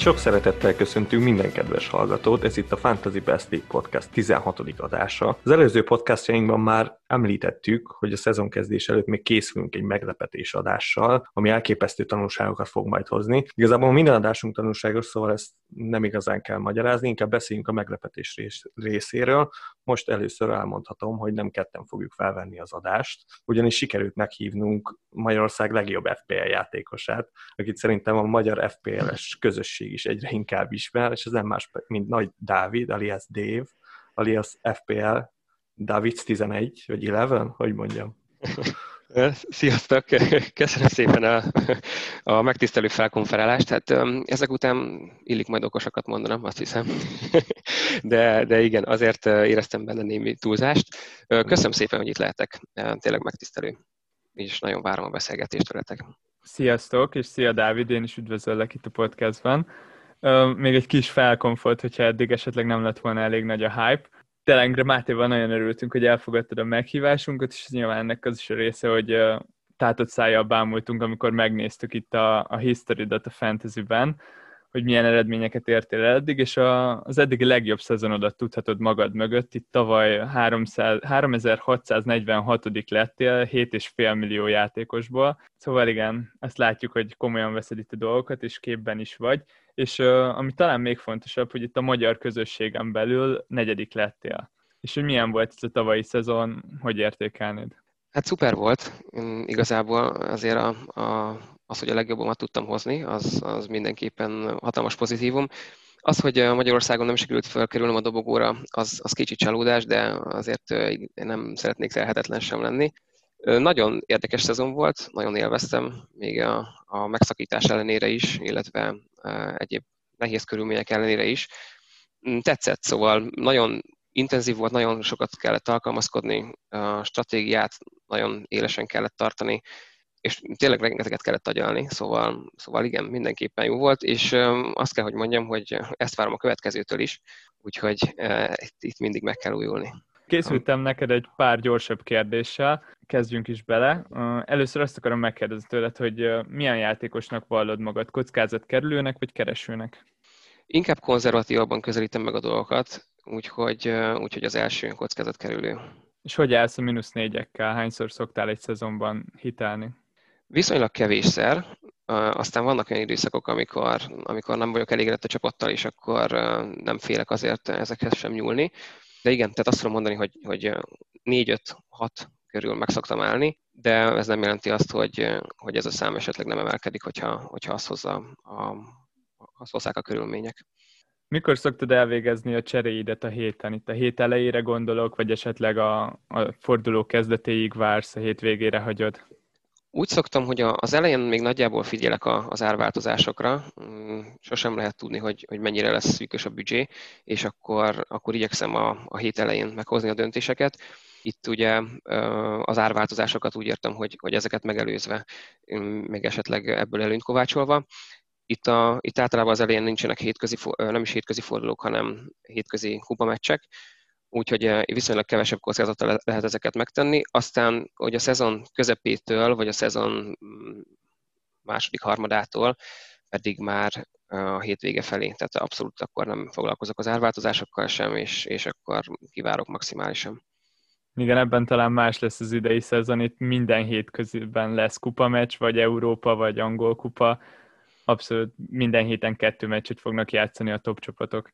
Sok szeretettel köszöntünk minden kedves hallgatót, ez itt a Fantasy Best League Podcast 16. adása. Az előző podcastjainkban már említettük, hogy a szezonkezdés előtt még készülünk egy meglepetés adással, ami elképesztő tanulságokat fog majd hozni. Igazából minden adásunk tanulságos, szóval ezt nem igazán kell magyarázni, inkább beszéljünk a meglepetés rész, részéről. Most először elmondhatom, hogy nem ketten fogjuk felvenni az adást, ugyanis sikerült meghívnunk Magyarország legjobb FPL játékosát, akit szerintem a magyar FPL-es közösség is egyre inkább ismer, és ez nem más, mint Nagy Dávid, alias Dave, alias FPL Davids 11, vagy 11, hogy mondjam. Sziasztok! Köszönöm szépen a, a megtisztelő felkonferálást. Hát ezek után illik majd okosakat mondanom, azt hiszem. De, de igen, azért éreztem benne némi túlzást. Köszönöm szépen, hogy itt lehetek. Tényleg megtisztelő. És nagyon várom a beszélgetést veletek. Sziasztok, és szia Dávid, én is üdvözöllek itt a podcastban. Még egy kis felkonfolt, hogyha eddig esetleg nem lett volna elég nagy a hype tényleg Mátéval nagyon örültünk, hogy elfogadtad a meghívásunkat, és nyilván ennek az is a része, hogy tátott szájjal bámultunk, amikor megnéztük itt a, a history-dat a fantasy-ben, hogy milyen eredményeket értél eddig, és a, az eddigi legjobb szezonodat tudhatod magad mögött. Itt tavaly 300, 3646 lettél 7,5 millió játékosból. Szóval igen, ezt látjuk, hogy komolyan veszed itt a dolgokat, és képben is vagy. És uh, ami talán még fontosabb, hogy itt a magyar közösségen belül negyedik lettél. És hogy milyen volt ez a tavalyi szezon, hogy értékelnéd? Hát szuper volt. Igazából azért a, a, az, hogy a legjobbamat tudtam hozni, az, az mindenképpen hatalmas pozitívum. Az, hogy Magyarországon nem sikerült felkerülnöm a dobogóra, az, az kicsit csalódás, de azért nem szeretnék lehetetlen sem lenni. Nagyon érdekes szezon volt, nagyon élveztem, még a, a megszakítás ellenére is, illetve egyéb nehéz körülmények ellenére is. Mm, tetszett, szóval nagyon intenzív volt, nagyon sokat kellett alkalmazkodni, a stratégiát nagyon élesen kellett tartani, és tényleg rengeteget kellett agyalni, szóval, szóval igen, mindenképpen jó volt, és azt kell, hogy mondjam, hogy ezt várom a következőtől is, úgyhogy itt, mindig meg kell újulni. Készültem neked egy pár gyorsabb kérdéssel, kezdjünk is bele. Először azt akarom megkérdezni tőled, hogy milyen játékosnak vallod magad, kockázatkerülőnek vagy keresőnek? Inkább konzervatívabban közelítem meg a dolgokat, úgyhogy, úgyhogy az első kockázatkerülő. És hogy állsz a mínusz négyekkel? Hányszor szoktál egy szezonban hitelni? Viszonylag kevésszer, aztán vannak olyan időszakok, amikor, amikor nem vagyok elégedett a csapattal, és akkor nem félek azért ezekhez sem nyúlni. De igen, tehát azt tudom mondani, hogy, hogy 4-5-6 körül meg szoktam állni, de ez nem jelenti azt, hogy, hogy ez a szám esetleg nem emelkedik, hogyha, hogyha azt, hozza a, azt hozzák a körülmények. Mikor szoktad elvégezni a cseréidet a héten? Itt a hét elejére gondolok, vagy esetleg a, a forduló kezdetéig vársz, a végére hagyod? Úgy szoktam, hogy az elején még nagyjából figyelek az árváltozásokra, mm, sosem lehet tudni, hogy, hogy mennyire lesz szűkös a büdzsé, és akkor, akkor igyekszem a, a hét elején meghozni a döntéseket. Itt ugye az árváltozásokat úgy értem, hogy, hogy ezeket megelőzve, még esetleg ebből előnyt kovácsolva. Itt, a, itt általában az elején nincsenek hétközi, nem is hétközi fordulók, hanem hétközi kupameccsek, úgyhogy eh, viszonylag kevesebb kockázattal lehet ezeket megtenni. Aztán, hogy a szezon közepétől, vagy a szezon mm, második harmadától pedig már eh, a hétvége felé, tehát abszolút akkor nem foglalkozok az árváltozásokkal sem, és, és akkor kivárok maximálisan. Igen, ebben talán más lesz az idei szezon, itt minden hétközben lesz kupa meccs, vagy Európa, vagy angol kupa. Abszolút minden héten kettő meccset fognak játszani a top csapatok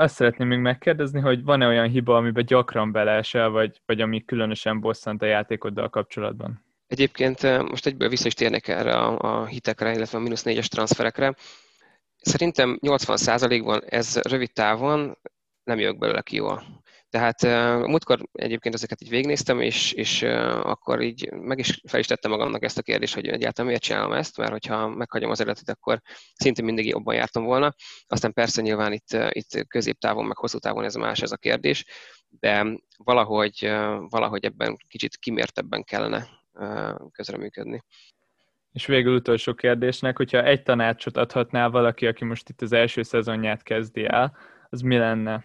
azt szeretném még megkérdezni, hogy van-e olyan hiba, amiben gyakran beleesel, vagy, vagy ami különösen bosszant a játékoddal kapcsolatban? Egyébként eh, most egyből vissza is térnek erre a, a hitekre, illetve a mínusz négyes transferekre. Szerintem 80%-ban ez rövid távon nem jövök belőle ki jól. Tehát múltkor egyébként ezeket így végnéztem, és, és akkor így meg is fel is tettem magamnak ezt a kérdést, hogy egyáltalán miért csinálom ezt, mert hogyha meghagyom az eredetet, akkor szinte mindig jobban jártam volna. Aztán persze nyilván itt, itt középtávon, meg hosszú távon ez más ez a kérdés, de valahogy, valahogy ebben kicsit kimértebben kellene közreműködni. És végül utolsó kérdésnek, hogyha egy tanácsot adhatnál valaki, aki most itt az első szezonját kezdi el, az mi lenne?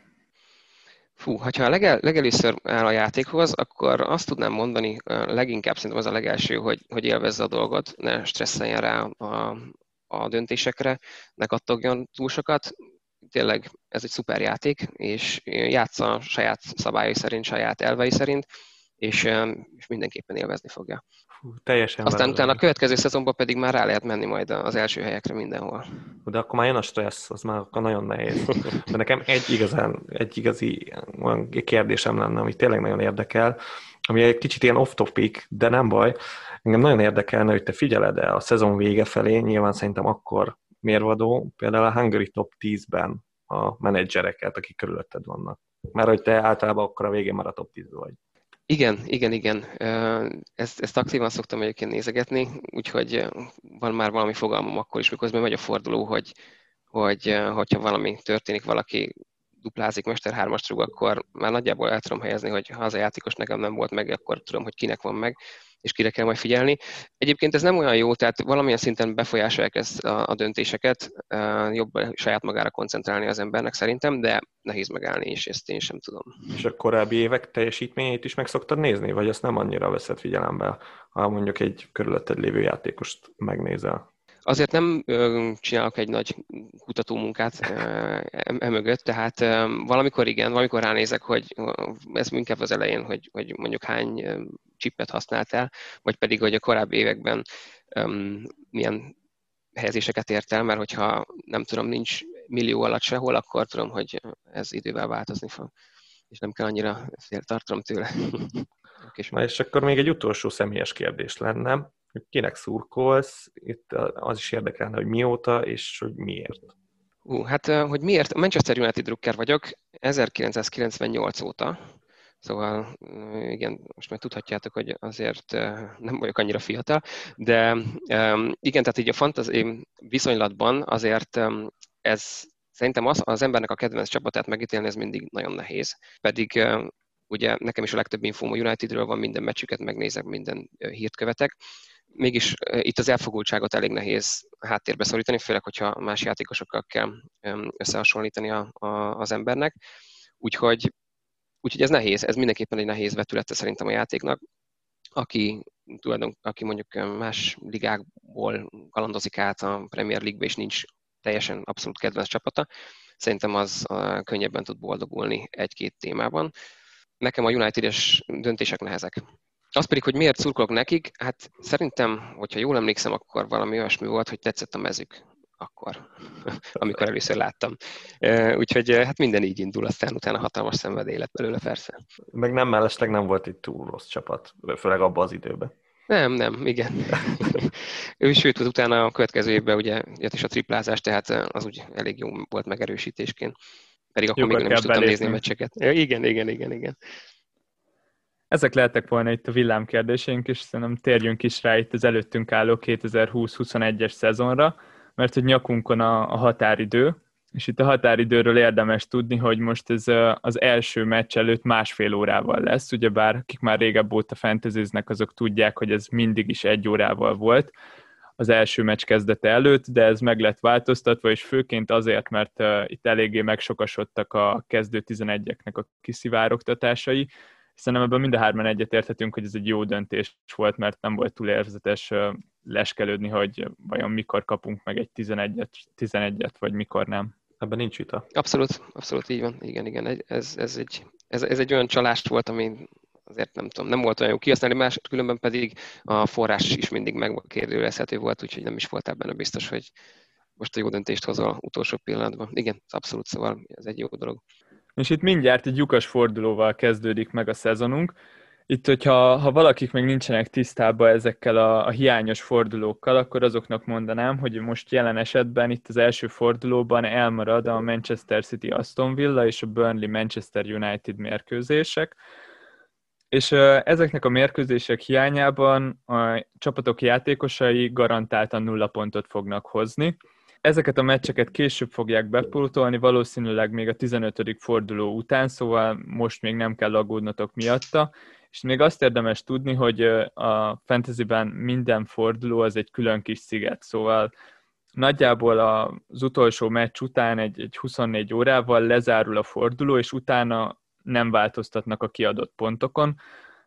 Fú, ha legel, legelőször áll a játékhoz, akkor azt tudnám mondani, leginkább szerintem az a legelső, hogy, hogy élvezze a dolgot, ne stresszeljen rá a, a döntésekre, ne kattogjon túl sokat. Tényleg ez egy szuper játék, és játsza saját szabályai szerint, saját elvei szerint, és, és mindenképpen élvezni fogja. Fú, teljesen Aztán utána a következő szezonban pedig már rá lehet menni majd az első helyekre mindenhol. De akkor már jön a stressz, az már akkor nagyon nehéz. De nekem egy igazán, egy igazi olyan kérdésem lenne, ami tényleg nagyon érdekel, ami egy kicsit ilyen off-topic, de nem baj. Engem nagyon érdekelne, hogy te figyeled el a szezon vége felé, nyilván szerintem akkor mérvadó, például a Hungary Top 10-ben a menedzsereket, akik körülötted vannak. Mert hogy te általában akkor a végén már a top 10 vagy. Igen, igen, igen. Ezt, ezt aktívan szoktam egyébként nézegetni, úgyhogy van már valami fogalmam akkor is, mikor megy a forduló, hogy, hogy hogyha valami történik, valaki duplázik Mester 3 rúg, akkor már nagyjából el tudom helyezni, hogy ha az a játékos nekem nem volt meg, akkor tudom, hogy kinek van meg, és kire kell majd figyelni. Egyébként ez nem olyan jó, tehát valamilyen szinten befolyásolják ezt a, a döntéseket, jobb saját magára koncentrálni az embernek szerintem, de nehéz megállni, és ezt én sem tudom. És a korábbi évek teljesítményét is meg szoktad nézni, vagy ezt nem annyira veszed figyelembe, ha mondjuk egy körülötted lévő játékost megnézel? Azért nem csinálok egy nagy kutatómunkát emögött, tehát valamikor igen, valamikor ránézek, hogy ez inkább az elején, hogy, hogy mondjuk hány chipet használtál, vagy pedig, hogy a korábbi években milyen helyezéseket ért el, mert hogyha nem tudom, nincs millió alatt sehol, akkor tudom, hogy ez idővel változni fog, és nem kell annyira tartom tőle. Na és akkor még egy utolsó személyes kérdés lenne hogy kinek szurkolsz, itt az is érdekelne, hogy mióta és hogy miért. Uh, hát, hogy miért? Manchester United drukker vagyok 1998 óta, Szóval igen, most már tudhatjátok, hogy azért nem vagyok annyira fiatal, de igen, tehát így a fantasy viszonylatban azért ez szerintem az, az embernek a kedvenc csapatát megítélni, ez mindig nagyon nehéz. Pedig ugye nekem is a legtöbb infóm a Unitedről van, minden meccsüket megnézek, minden hírt követek, mégis itt az elfogultságot elég nehéz háttérbe szorítani, főleg, hogyha más játékosokkal kell összehasonlítani a, a, az embernek. Úgyhogy, úgyhogy ez nehéz, ez mindenképpen egy nehéz vetülete szerintem a játéknak, aki, tulajdon, aki mondjuk más ligákból kalandozik át a Premier League-be, és nincs teljesen abszolút kedvenc csapata, szerintem az könnyebben tud boldogulni egy-két témában. Nekem a United-es döntések nehezek. Az pedig, hogy miért szurkolok nekik, hát szerintem, hogyha jól emlékszem, akkor valami olyasmi volt, hogy tetszett a mezük akkor, amikor először láttam. Úgyhogy hát minden így indul, aztán utána hatalmas szenvedély lett belőle persze. Meg nem mellesleg nem volt egy túl rossz csapat, főleg abban az időben. Nem, nem, igen. ő sőt, utána a következő évben ugye jött is a triplázás, tehát az úgy elég jó volt megerősítésként. Pedig akkor Jogot még nem is tudtam nézni a meccseket. Igen, igen, igen, igen. Ezek lehetek volna itt a villámkérdéseink, és szerintem térjünk is rá itt az előttünk álló 2020-21-es szezonra, mert hogy nyakunkon a, a határidő, és itt a határidőről érdemes tudni, hogy most ez az első meccs előtt másfél órával lesz, ugyebár akik már régebb óta fenteziznek, azok tudják, hogy ez mindig is egy órával volt az első meccs kezdete előtt, de ez meg lett változtatva, és főként azért, mert uh, itt eléggé megsokasodtak a kezdő 11-eknek a kiszivárogtatásai, Szerintem ebben mind a hárman egyetérthetünk, hogy ez egy jó döntés volt, mert nem volt túl érzetes leskelődni, hogy vajon mikor kapunk meg egy 11-et, 11-et vagy mikor nem. Ebben nincs vita. Abszolút, abszolút így van. Igen, igen. Ez, ez, egy, ez, ez egy olyan csalást volt, ami azért nem tudom, nem volt olyan jó kihasználni, más különben pedig a forrás is mindig megkérdőjelezhető volt, úgyhogy nem is volt ebben a biztos, hogy most a jó döntést hozol utolsó pillanatban. Igen, abszolút, szóval ez egy jó dolog. És itt mindjárt egy lyukas fordulóval kezdődik meg a szezonunk. Itt, hogyha ha valakik még nincsenek tisztában ezekkel a, a hiányos fordulókkal, akkor azoknak mondanám, hogy most jelen esetben itt az első fordulóban elmarad a Manchester City Aston Villa és a Burnley Manchester United mérkőzések. És ezeknek a mérkőzések hiányában a csapatok játékosai garantáltan nulla pontot fognak hozni ezeket a meccseket később fogják bepótolni, valószínűleg még a 15. forduló után, szóval most még nem kell aggódnotok miatta. És még azt érdemes tudni, hogy a fantasyben minden forduló az egy külön kis sziget, szóval nagyjából az utolsó meccs után egy, egy 24 órával lezárul a forduló, és utána nem változtatnak a kiadott pontokon.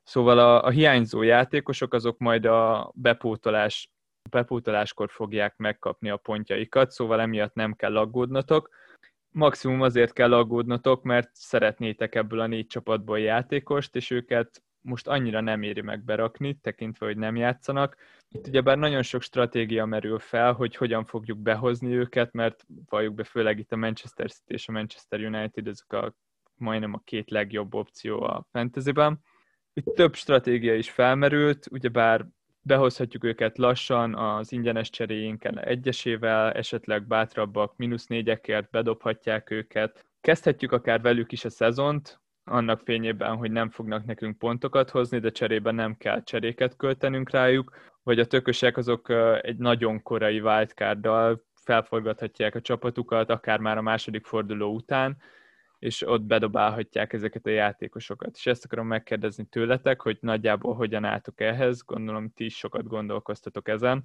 Szóval a, a hiányzó játékosok azok majd a bepótolás bepótoláskor fogják megkapni a pontjaikat, szóval emiatt nem kell aggódnotok. Maximum azért kell aggódnotok, mert szeretnétek ebből a négy csapatból játékost, és őket most annyira nem éri meg berakni, tekintve, hogy nem játszanak. Itt ugyebár nagyon sok stratégia merül fel, hogy hogyan fogjuk behozni őket, mert valljuk be főleg itt a Manchester City és a Manchester United, ezek a majdnem a két legjobb opció a fantasyben. Itt több stratégia is felmerült, ugyebár behozhatjuk őket lassan az ingyenes cseréjénken egyesével, esetleg bátrabbak mínusz négyekért bedobhatják őket. Kezdhetjük akár velük is a szezont, annak fényében, hogy nem fognak nekünk pontokat hozni, de cserében nem kell cseréket költenünk rájuk, vagy a tökösek azok egy nagyon korai wildcarddal felforgathatják a csapatukat, akár már a második forduló után, és ott bedobálhatják ezeket a játékosokat. És ezt akarom megkérdezni tőletek, hogy nagyjából hogyan álltok ehhez, gondolom ti is sokat gondolkoztatok ezen.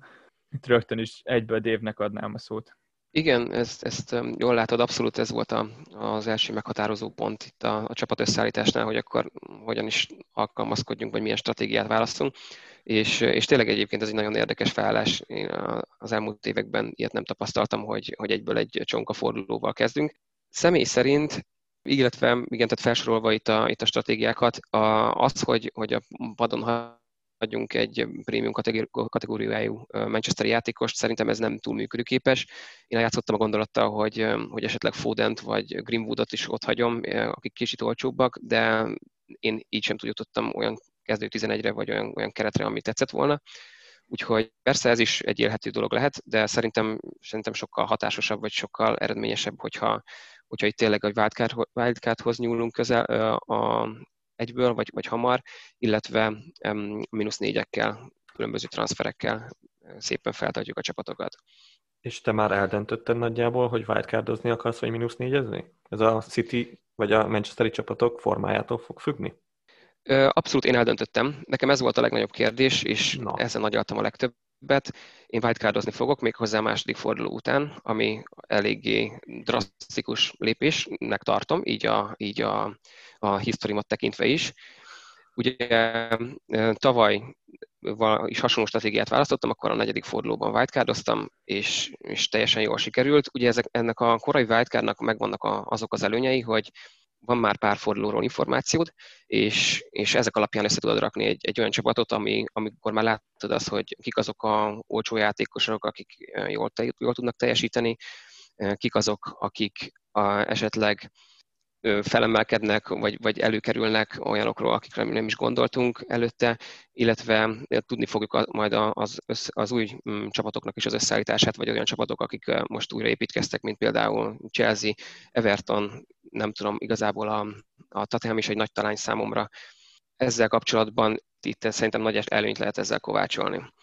Itt rögtön is egyből Dévnek adnám a szót. Igen, ezt, ezt jól látod, abszolút ez volt a, az első meghatározó pont itt a, a csapat összeállításnál, hogy akkor hogyan is alkalmazkodjunk, vagy milyen stratégiát választunk. És, és tényleg egyébként ez egy nagyon érdekes felállás. Én az elmúlt években ilyet nem tapasztaltam, hogy, hogy egyből egy csonka fordulóval kezdünk. Személy szerint illetve igen, tehát felsorolva itt a, itt a stratégiákat, a, az, hogy, hogy a padon adjunk egy prémium kategóriájú Manchester játékost, szerintem ez nem túl működőképes. Én játszottam a gondolattal, hogy, hogy esetleg Fodent vagy Greenwoodot is ott hagyom, akik kicsit olcsóbbak, de én így sem tudtam olyan kezdő 11-re, vagy olyan, olyan keretre, ami tetszett volna. Úgyhogy persze ez is egy élhető dolog lehet, de szerintem, szerintem sokkal hatásosabb, vagy sokkal eredményesebb, hogyha, hogyha itt tényleg egy wildcard, wildcardhoz nyúlunk közel a, egyből, vagy, vagy hamar, illetve mínusz négyekkel, különböző transferekkel szépen feltartjuk a csapatokat. És te már eldöntötted nagyjából, hogy wildcardozni akarsz, vagy mínusz négyezni? Ez a City vagy a Manchesteri csapatok formájától fog függni? Abszolút én eldöntöttem. Nekem ez volt a legnagyobb kérdés, és Na. ezen nagyaltam a legtöbb bet. Én wildcardozni fogok még hozzá a második forduló után, ami eléggé drasztikus lépésnek tartom, így a, így a, a historimat tekintve is. Ugye tavaly is hasonló stratégiát választottam, akkor a negyedik fordulóban wildcardoztam, és, és teljesen jól sikerült. Ugye ezek, ennek a korai wildcardnak megvannak a, azok az előnyei, hogy van már pár fordulóról információd, és, és ezek alapján össze tudod rakni egy, egy olyan csapatot, ami, amikor már látod azt, hogy kik azok a olcsó játékosok, akik jól, te, jól tudnak teljesíteni, kik azok, akik a, esetleg felemelkednek, vagy, vagy előkerülnek olyanokról, akikre nem is gondoltunk előtte, illetve tudni fogjuk majd az, az új mm, csapatoknak is az összeállítását, vagy olyan csapatok, akik most újra építkeztek, mint például Chelsea, Everton, nem tudom, igazából a, a Tottenham is egy nagy talány számomra. Ezzel kapcsolatban itt szerintem nagy előnyt lehet ezzel kovácsolni.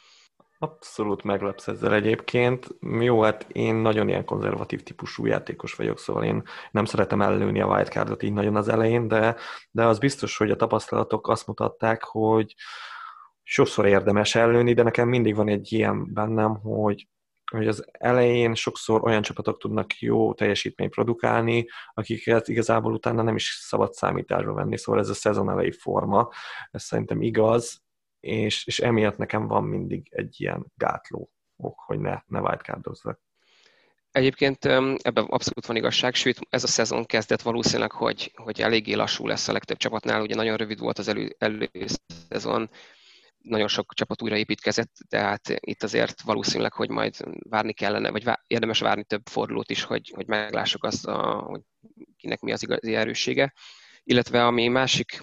Abszolút meglepsz ezzel egyébként. Jó, hát én nagyon ilyen konzervatív típusú játékos vagyok, szóval én nem szeretem ellőni a wildcardot így nagyon az elején, de, de az biztos, hogy a tapasztalatok azt mutatták, hogy sokszor érdemes ellőni, de nekem mindig van egy ilyen bennem, hogy hogy az elején sokszor olyan csapatok tudnak jó teljesítményt produkálni, akiket igazából utána nem is szabad számításba venni, szóval ez a szezon elejé forma, ez szerintem igaz, és, és emiatt nekem van mindig egy ilyen gátló ok, hogy ne, ne wildcardozzak. Egyébként ebben abszolút van igazság, sőt ez a szezon kezdett valószínűleg, hogy, hogy eléggé lassú lesz a legtöbb csapatnál, ugye nagyon rövid volt az elő, előszezon, nagyon sok csapat újraépítkezett, de hát itt azért valószínűleg, hogy majd várni kellene, vagy vár, érdemes várni több fordulót is, hogy, hogy meglássuk azt, a, hogy kinek mi az igazi erőssége. Illetve ami másik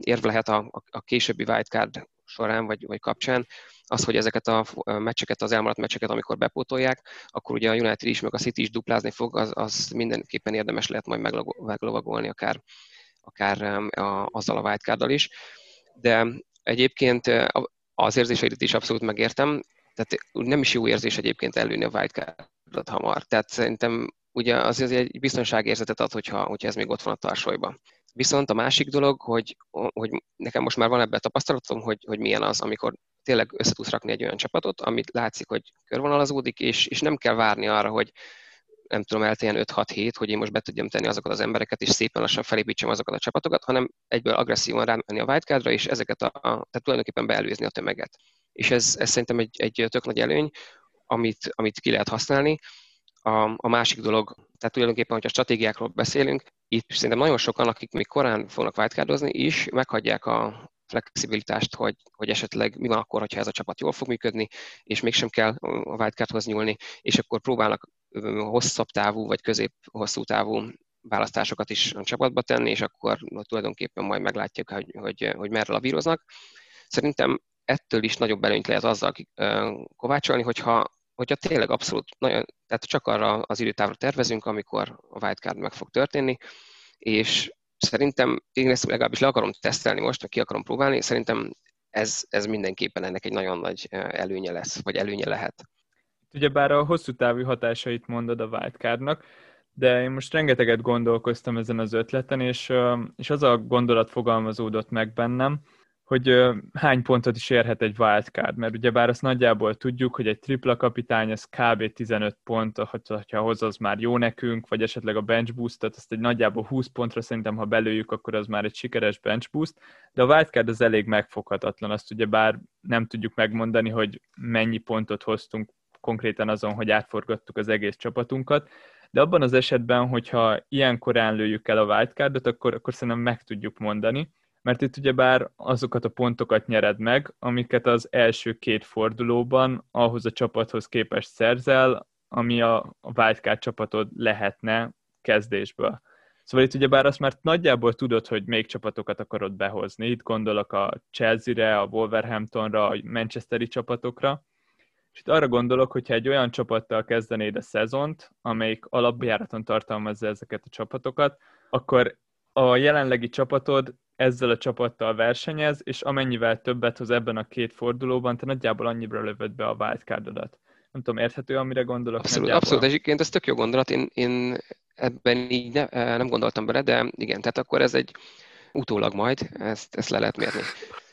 érv lehet a, a későbbi wildcard során vagy, vagy kapcsán, az, hogy ezeket a meccseket, az elmaradt meccseket, amikor bepótolják, akkor ugye a United is, meg a City is duplázni fog, az, az mindenképpen érdemes lehet majd meglovagolni akár, akár a, azzal a wildcarddal is. De egyébként az érzéseidet is abszolút megértem, tehát nem is jó érzés egyébként előni a wildcardot hamar. Tehát szerintem ugye az egy biztonságérzetet ad, hogyha, hogyha ez még ott van a tarsolyban. Viszont a másik dolog, hogy, hogy nekem most már van ebben tapasztalatom, hogy, hogy milyen az, amikor tényleg össze tudsz rakni egy olyan csapatot, amit látszik, hogy körvonalazódik, és, és nem kell várni arra, hogy nem tudom, elteljen 5-6 hét, hogy én most be tudjam tenni azokat az embereket, és szépen lassan felépítsem azokat a csapatokat, hanem egyből agresszívan rámenni a wildcardra, és ezeket a, a tehát tulajdonképpen beelőzni a tömeget. és ez, ez szerintem egy, egy tök nagy előny, amit, amit ki lehet használni. A, a másik dolog, tehát tulajdonképpen, hogyha stratégiákról beszélünk, itt szerintem nagyon sokan, akik még korán fognak wildcardozni is, meghagyják a flexibilitást, hogy, hogy esetleg mi van akkor, hogyha ez a csapat jól fog működni, és mégsem kell a wildcardhoz nyúlni, és akkor próbálnak hosszabb távú vagy közép-hosszú távú választásokat is a csapatba tenni, és akkor tulajdonképpen majd meglátjuk, hogy, hogy, hogy merre lavíroznak. Szerintem ettől is nagyobb előnyt lehet azzal kovácsolni, hogyha, hogyha tényleg abszolút, nagyon, tehát csak arra az időtávra tervezünk, amikor a wildcard meg fog történni, és szerintem én ezt legalábbis le akarom tesztelni most, vagy ki akarom próbálni, szerintem ez, ez mindenképpen ennek egy nagyon nagy előnye lesz, vagy előnye lehet. Ugyebár a hosszú távú hatásait mondod a wildcardnak, de én most rengeteget gondolkoztam ezen az ötleten, és, és az a gondolat fogalmazódott meg bennem, hogy hány pontot is érhet egy wildcard, mert ugyebár azt nagyjából tudjuk, hogy egy tripla kapitány, az kb. 15 pont, hogyha hoz az már jó nekünk, vagy esetleg a bench boostot, azt egy nagyjából 20 pontra szerintem, ha belőjük, akkor az már egy sikeres bench boost, de a wildcard az elég megfoghatatlan, azt ugyebár nem tudjuk megmondani, hogy mennyi pontot hoztunk konkrétan azon, hogy átforgattuk az egész csapatunkat, de abban az esetben, hogyha ilyen korán lőjük el a wildcardot, akkor, akkor szerintem meg tudjuk mondani, mert itt ugyebár azokat a pontokat nyered meg, amiket az első két fordulóban ahhoz a csapathoz képest szerzel, ami a wildcard csapatod lehetne kezdésből. Szóval itt ugyebár azt már nagyjából tudod, hogy még csapatokat akarod behozni. Itt gondolok a Chelsea-re, a Wolverhamptonra, a Manchesteri csapatokra. És itt arra gondolok, hogyha egy olyan csapattal kezdenéd a szezont, amelyik alapjáraton tartalmazza ezeket a csapatokat, akkor a jelenlegi csapatod ezzel a csapattal versenyez, és amennyivel többet hoz ebben a két fordulóban, te nagyjából annyira lövöd be a wildcardodat. Nem tudom, érthető, amire gondolok? Abszolút, abszolút egyébként ez tök jó gondolat, én, én ebben így ne, eh, nem gondoltam bele, de igen, tehát akkor ez egy utólag majd, ezt, ezt le lehet mérni.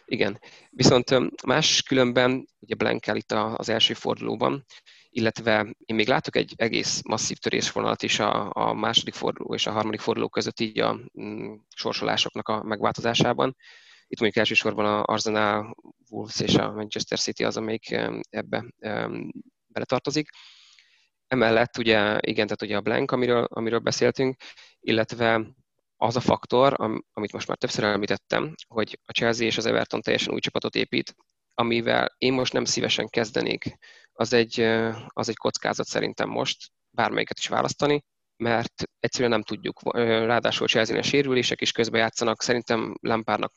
Igen. Viszont más különben, ugye Blankel itt az első fordulóban, illetve én még látok egy egész masszív törésvonalat is a, a második forduló és a harmadik forduló között így a mm, sorsolásoknak a megváltozásában. Itt mondjuk elsősorban a Arsenal, Wolves és a Manchester City az, amelyik ebbe beletartozik. Emellett ugye, igen, tehát ugye a blank, amiről, amiről beszéltünk, illetve az a faktor, amit most már többször említettem, hogy a Chelsea és az Everton teljesen új csapatot épít, amivel én most nem szívesen kezdenék, az egy, az egy kockázat szerintem most, bármelyiket is választani, mert egyszerűen nem tudjuk. Ráadásul chelsea sérülések is közben játszanak, szerintem Lampárnak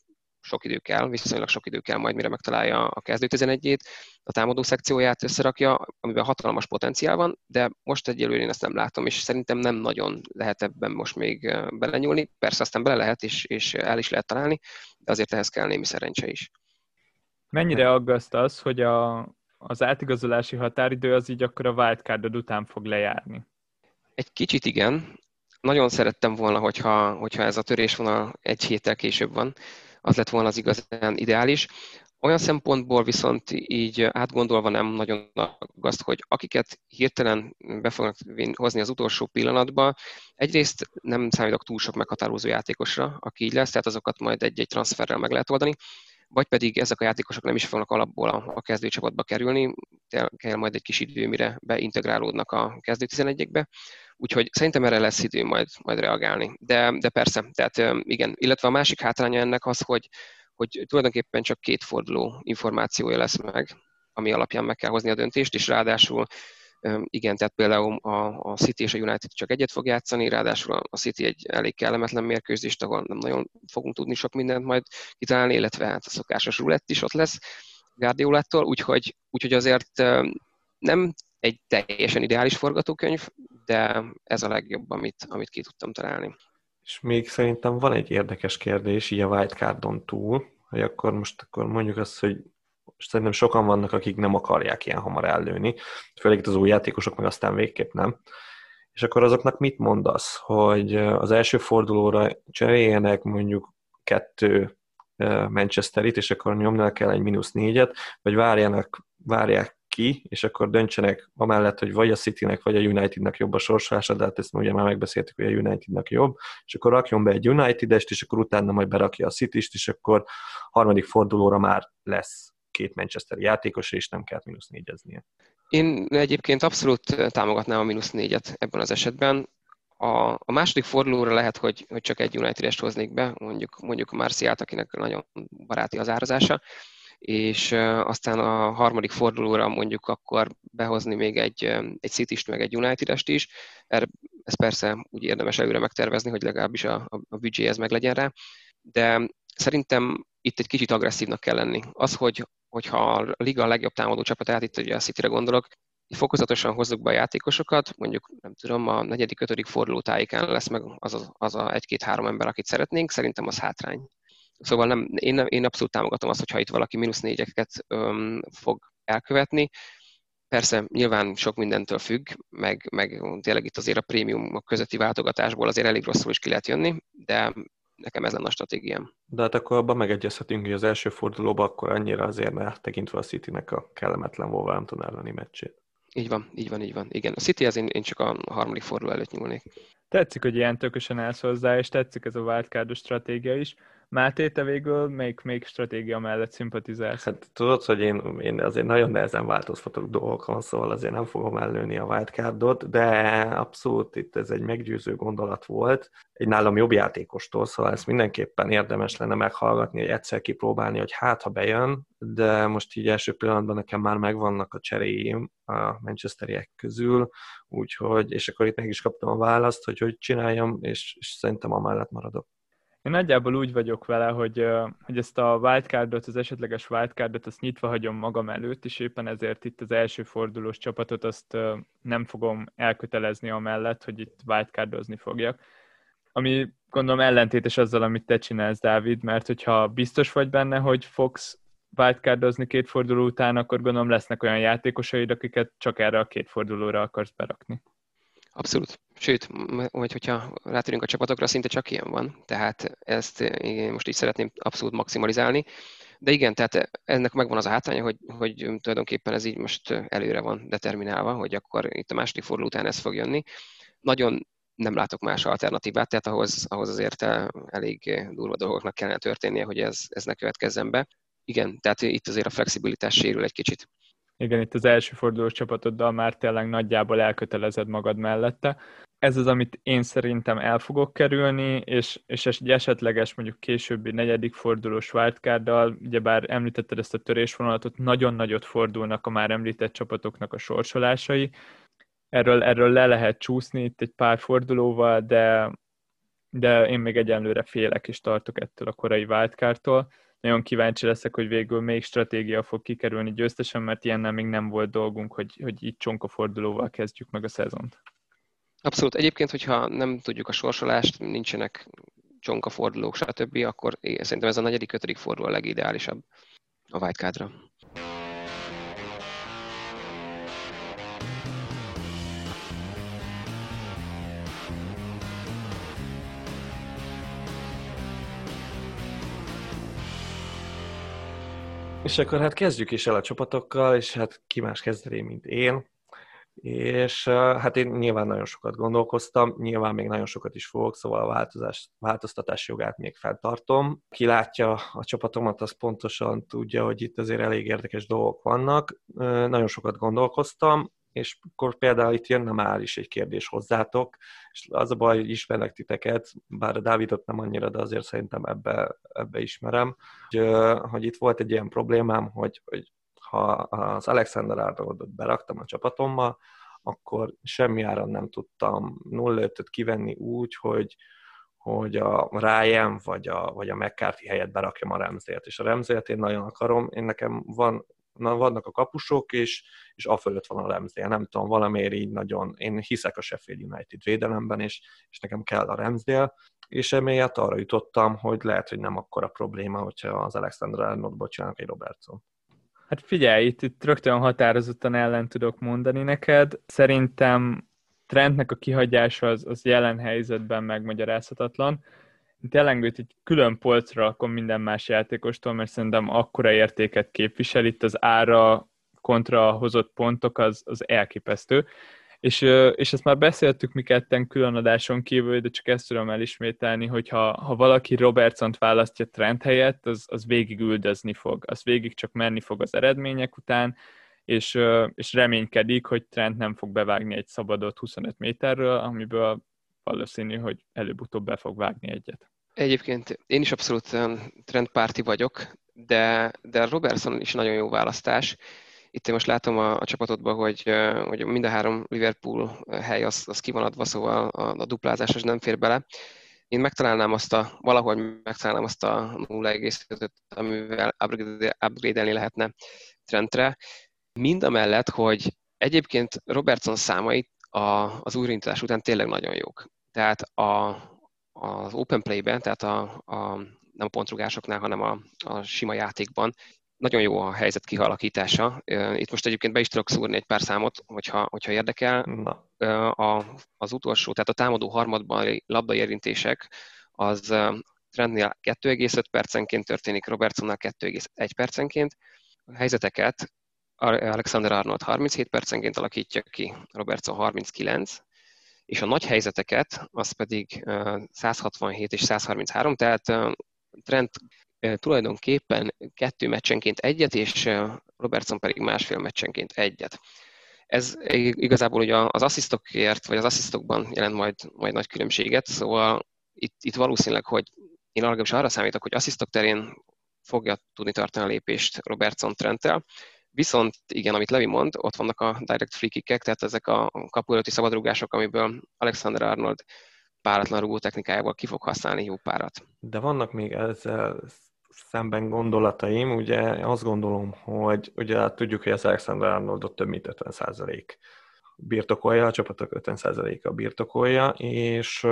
sok idő kell, viszonylag sok idő kell majd, mire megtalálja a kezdő 11-ét, a támadó szekcióját összerakja, amiben hatalmas potenciál van, de most egyelőre én ezt nem látom, és szerintem nem nagyon lehet ebben most még belenyúlni. Persze aztán bele lehet, és, és el is lehet találni, de azért ehhez kell némi szerencse is. Mennyire aggaszt az, hogy a, az átigazolási határidő az így akkor a wildcardod után fog lejárni? Egy kicsit igen. Nagyon szerettem volna, hogyha, hogyha ez a törésvonal egy héttel később van. Az lett volna az igazán ideális. Olyan szempontból viszont így átgondolva nem nagyon aggaszt, hogy akiket hirtelen be fognak hozni az utolsó pillanatban, egyrészt nem számítok túl sok meghatározó játékosra, aki így lesz, tehát azokat majd egy-egy transferrel meg lehet oldani vagy pedig ezek a játékosok nem is fognak alapból a, a kezdőcsapatba kerülni, kell majd egy kis idő, mire beintegrálódnak a kezdő 11-ekbe, úgyhogy szerintem erre lesz idő majd, majd reagálni. De, de persze, tehát igen, illetve a másik hátránya ennek az, hogy, hogy tulajdonképpen csak két forduló információja lesz meg, ami alapján meg kell hozni a döntést, és ráadásul igen, tehát például a, a City és a United csak egyet fog játszani, ráadásul a City egy elég kellemetlen mérkőzést, ahol nem nagyon fogunk tudni sok mindent majd kitalálni, illetve hát a szokásos rulett is ott lesz Guardiolától, úgyhogy, úgyhogy azért nem egy teljesen ideális forgatókönyv, de ez a legjobb, amit, amit ki tudtam találni. És még szerintem van egy érdekes kérdés, így a wildcardon túl, hogy akkor most akkor mondjuk azt, hogy és szerintem sokan vannak, akik nem akarják ilyen hamar ellőni, főleg itt az új játékosok meg aztán végképp nem. És akkor azoknak mit mondasz, hogy az első fordulóra cseréljenek mondjuk kettő Manchesterit, és akkor nyomnak el egy mínusz négyet, vagy várjanak, várják ki, és akkor döntsenek amellett, hogy vagy a Citynek, vagy a Unitednek jobb a sorsolása, de hát ezt ugye már megbeszéltük, hogy a Unitednak jobb, és akkor rakjon be egy United-est, és akkor utána majd berakja a City-st, és akkor harmadik fordulóra már lesz két Manchester játékos, és nem kellett mínusz négyeznie. Én egyébként abszolút támogatnám a mínusz négyet ebben az esetben. A, a második fordulóra lehet, hogy, hogy csak egy United-est hoznék be, mondjuk, mondjuk a Marciát, akinek nagyon baráti az árazása, és aztán a harmadik fordulóra mondjuk akkor behozni még egy, egy city meg egy United-est is. Erre, ez persze úgy érdemes előre megtervezni, hogy legalábbis a, a, a ez meg legyen rá, de szerintem itt egy kicsit agresszívnak kell lenni. Az, hogy, hogyha a liga a legjobb támadó csapatát, itt ugye a City-re gondolok, fokozatosan hozzuk be a játékosokat, mondjuk nem tudom, a negyedik, ötödik forduló tájékán lesz meg az a, az a egy-két-három ember, akit szeretnénk, szerintem az hátrány. Szóval nem, én, én abszolút támogatom azt, hogyha itt valaki mínusz négyeket öm, fog elkövetni. Persze nyilván sok mindentől függ, meg, meg tényleg itt azért a prémium közötti váltogatásból azért elég rosszul is ki lehet jönni, de nekem ez lenne a stratégiám. De hát akkor abban megegyezhetünk, hogy az első fordulóban akkor annyira azért ne tekintve a City-nek a kellemetlen Wolverhampton elleni meccsét. Így van, így van, így van. Igen, a City az én, én csak a harmadik forduló előtt nyúlnék. Tetszik, hogy ilyen tökösen állsz hozzá, és tetszik ez a wildcardos stratégia is. Máté, te végül még, még stratégia mellett szimpatizálsz? Hát tudod, hogy én, én azért nagyon nehezen változtatok dolgokon, szóval azért nem fogom ellőni a wildcardot, de abszolút itt ez egy meggyőző gondolat volt. Egy nálam jobb játékostól, szóval ezt mindenképpen érdemes lenne meghallgatni, hogy egyszer kipróbálni, hogy hát ha bejön, de most így első pillanatban nekem már megvannak a cseréim a manchesteriek közül, úgyhogy, és akkor itt meg is kaptam a választ, hogy hogy csináljam, és, és szerintem amellett maradok. Én nagyjából úgy vagyok vele, hogy, hogy ezt a wildcardot, az esetleges wildcardot, azt nyitva hagyom magam előtt, és éppen ezért itt az első fordulós csapatot azt nem fogom elkötelezni amellett, hogy itt wildcardozni fogjak. Ami gondolom ellentétes azzal, amit te csinálsz, Dávid, mert hogyha biztos vagy benne, hogy fogsz wildcardozni két forduló után, akkor gondolom lesznek olyan játékosaid, akiket csak erre a két fordulóra akarsz berakni. Abszolút. Sőt, vagy hogyha rátérünk a csapatokra, szinte csak ilyen van. Tehát ezt én most így szeretném abszolút maximalizálni. De igen, tehát ennek megvan az a hátránya, hogy, hogy tulajdonképpen ez így most előre van determinálva, hogy akkor itt a második forduló után ez fog jönni. Nagyon nem látok más alternatívát, tehát ahhoz, ahhoz azért elég durva dolgoknak kellene történnie, hogy ez, ez ne következzen be. Igen, tehát itt azért a flexibilitás sérül egy kicsit. Igen, itt az első fordulós csapatoddal már tényleg nagyjából elkötelezed magad mellette. Ez az, amit én szerintem el fogok kerülni, és, és egy esetleges mondjuk későbbi negyedik fordulós wildcarddal, ugyebár említetted ezt a törésvonalatot, nagyon nagyot fordulnak a már említett csapatoknak a sorsolásai. Erről, erről le lehet csúszni itt egy pár fordulóval, de, de én még egyenlőre félek és tartok ettől a korai wildcardtól nagyon kíváncsi leszek, hogy végül még stratégia fog kikerülni győztesen, mert ilyennel még nem volt dolgunk, hogy, hogy így csonkafordulóval kezdjük meg a szezont. Abszolút. Egyébként, hogyha nem tudjuk a sorsolást, nincsenek csonkafordulók, stb., akkor szerintem ez a negyedik, ötödik forduló a legideálisabb a wildcardra. És akkor hát kezdjük is el a csapatokkal, és hát ki más kezdeni, mint én. És hát én nyilván nagyon sokat gondolkoztam, nyilván még nagyon sokat is fogok, szóval a változás, változtatás jogát még feltartom. Ki látja a csapatomat, az pontosan tudja, hogy itt azért elég érdekes dolgok vannak. Nagyon sokat gondolkoztam, és akkor például itt jönne már is egy kérdés hozzátok, és az a baj, hogy ismernek titeket, bár a Dávidot nem annyira, de azért szerintem ebbe, ebbe ismerem, hogy, hogy itt volt egy ilyen problémám, hogy, hogy ha az Alexander Arnoldot beraktam a csapatomba, akkor semmi áron nem tudtam 0 kivenni úgy, hogy, hogy a Ryan vagy a, vagy a McCarthy helyett berakjam a Remzélt. És a Remzélt én nagyon akarom, én nekem van na, vannak a kapusok, és, és fölött van a Ramsdale. Nem tudom, valamiért így nagyon, én hiszek a Sheffield United védelemben, és, és nekem kell a Ramsdale, és emiatt arra jutottam, hogy lehet, hogy nem akkora probléma, hogyha az Alexander Arnoldból csinálnak egy Robertson. Hát figyelj, itt, itt rögtön határozottan ellen tudok mondani neked. Szerintem Trentnek a kihagyása az, az jelen helyzetben megmagyarázhatatlan tényleg őt egy külön polcra rakom minden más játékostól, mert szerintem akkora értéket képvisel, itt az ára kontra hozott pontok az, az elképesztő. És, és ezt már beszéltük mi ketten külön adáson kívül, de csak ezt tudom elismételni, hogy ha, ha valaki Robertson-t választja trend helyett, az, az végig üldözni fog, az végig csak menni fog az eredmények után, és, és reménykedik, hogy Trent nem fog bevágni egy szabadot 25 méterről, amiből valószínű, hogy előbb-utóbb be fog vágni egyet. Egyébként én is abszolút trendpárti vagyok, de, de Robertson is nagyon jó választás. Itt én most látom a, a csapatodban, hogy, hogy mind a három Liverpool hely az, az ki szóval a, a duplázás az nem fér bele. Én megtalálnám azt a, valahogy megtalálnám azt a 0,5-öt, amivel upgrade-elni lehetne Trentre. Mind a mellett, hogy egyébként Robertson számait a, az újraindítás után tényleg nagyon jók. Tehát a, az open play-ben, tehát a, a, nem a pontrugásoknál, hanem a, a sima játékban nagyon jó a helyzet kihalakítása. Itt most egyébként be is tudok szúrni egy pár számot, hogyha, hogyha érdekel. Na. A, az utolsó, tehát a támadó harmadban labdaérintések az Trentnél 2,5 percenként történik, Robertsonnál 2,1 percenként. A helyzeteket Alexander Arnold 37 percenként alakítja ki, Robertson 39, és a nagy helyzeteket az pedig 167 és 133, tehát Trent tulajdonképpen kettő meccsenként egyet, és Robertson pedig másfél meccsenként egyet. Ez igazából ugye az asszisztokért, vagy az asszisztokban jelent majd, majd nagy különbséget, szóval itt, itt valószínűleg, hogy én legalábbis arra számítok, hogy asszisztok terén fogja tudni tartani a lépést Robertson Trenttel, Viszont igen, amit Levi mond, ott vannak a direct free kickek, tehát ezek a kapu előtti szabadrugások, amiből Alexander Arnold páratlan rúgó technikájával ki fog használni jó párat. De vannak még ezzel szemben gondolataim, ugye azt gondolom, hogy ugye tudjuk, hogy az Alexander Arnoldot több mint 50% birtokolja, a csapatok 50%-a birtokolja, és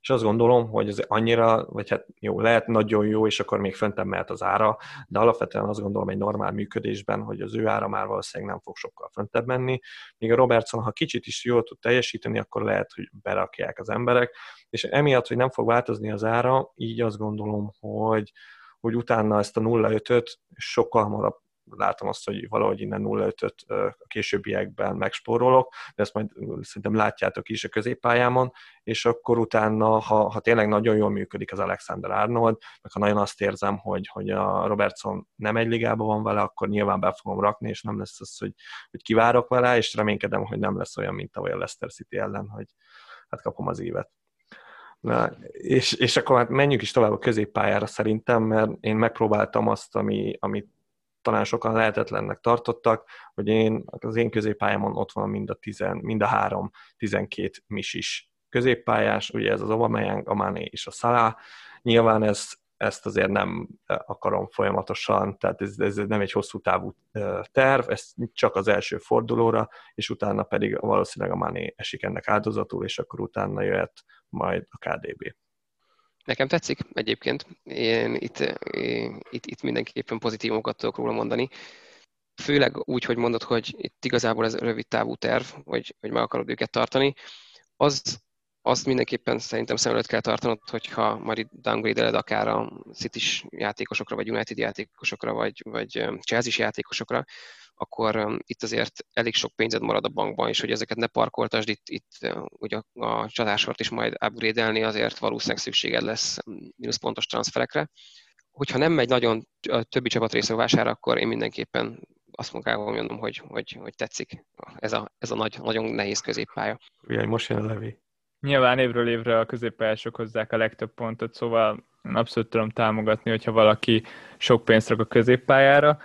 és azt gondolom, hogy ez annyira, vagy hát jó, lehet nagyon jó, és akkor még föntem mehet az ára, de alapvetően azt gondolom egy normál működésben, hogy az ő ára már valószínűleg nem fog sokkal föntebb menni, míg a Robertson, ha kicsit is jól tud teljesíteni, akkor lehet, hogy berakják az emberek, és emiatt, hogy nem fog változni az ára, így azt gondolom, hogy hogy utána ezt a 0,5-öt sokkal hamarabb látom azt, hogy valahogy innen 0,5-öt a későbbiekben megspórolok, de ezt majd szerintem látjátok is a középpályámon, és akkor utána, ha, ha tényleg nagyon jól működik az Alexander Arnold, meg ha nagyon azt érzem, hogy, hogy a Robertson nem egy ligában van vele, akkor nyilván be fogom rakni, és nem lesz az, hogy, hogy kivárok vele, és reménykedem, hogy nem lesz olyan, mint tavaly a Leicester City ellen, hogy hát kapom az évet. Na, és, és akkor hát menjünk is tovább a középpályára szerintem, mert én megpróbáltam azt, ami, amit talán sokan lehetetlennek tartottak, hogy én az én középpályámon ott van mind a, tizen, mind a három, tizenkét misis középpályás, ugye ez az Aubameyang, a Mané és a Salah. Nyilván ez, ezt azért nem akarom folyamatosan, tehát ez, ez nem egy hosszú távú terv, ez csak az első fordulóra, és utána pedig valószínűleg a Mané esik ennek áldozatul, és akkor utána jöhet majd a KDB. Nekem tetszik egyébként. Én itt, itt, itt mindenképpen pozitívokat tudok róla mondani. Főleg úgy, hogy mondod, hogy itt igazából ez rövid távú terv, hogy, hogy meg akarod őket tartani. Az, azt mindenképpen szerintem szem előtt kell tartanod, hogyha majd itt downgrade akár a city játékosokra, vagy United játékosokra, vagy, vagy chelsea játékosokra, akkor itt azért elég sok pénzed marad a bankban, és hogy ezeket ne parkoltasd, itt, itt ugye a, a csatásort is majd upgrade azért valószínűleg szükséged lesz mínuszpontos transferekre. Hogyha nem megy nagyon a többi csapat részrovására, akkor én mindenképpen azt magával mondom, hogy, hogy, hogy tetszik ez a, ez a nagy, nagyon nehéz középpálya. Ugye, most jön a Levi. Nyilván évről évre a középpályások hozzák a legtöbb pontot, szóval abszolút tudom támogatni, hogyha valaki sok pénzt rak a középpályára,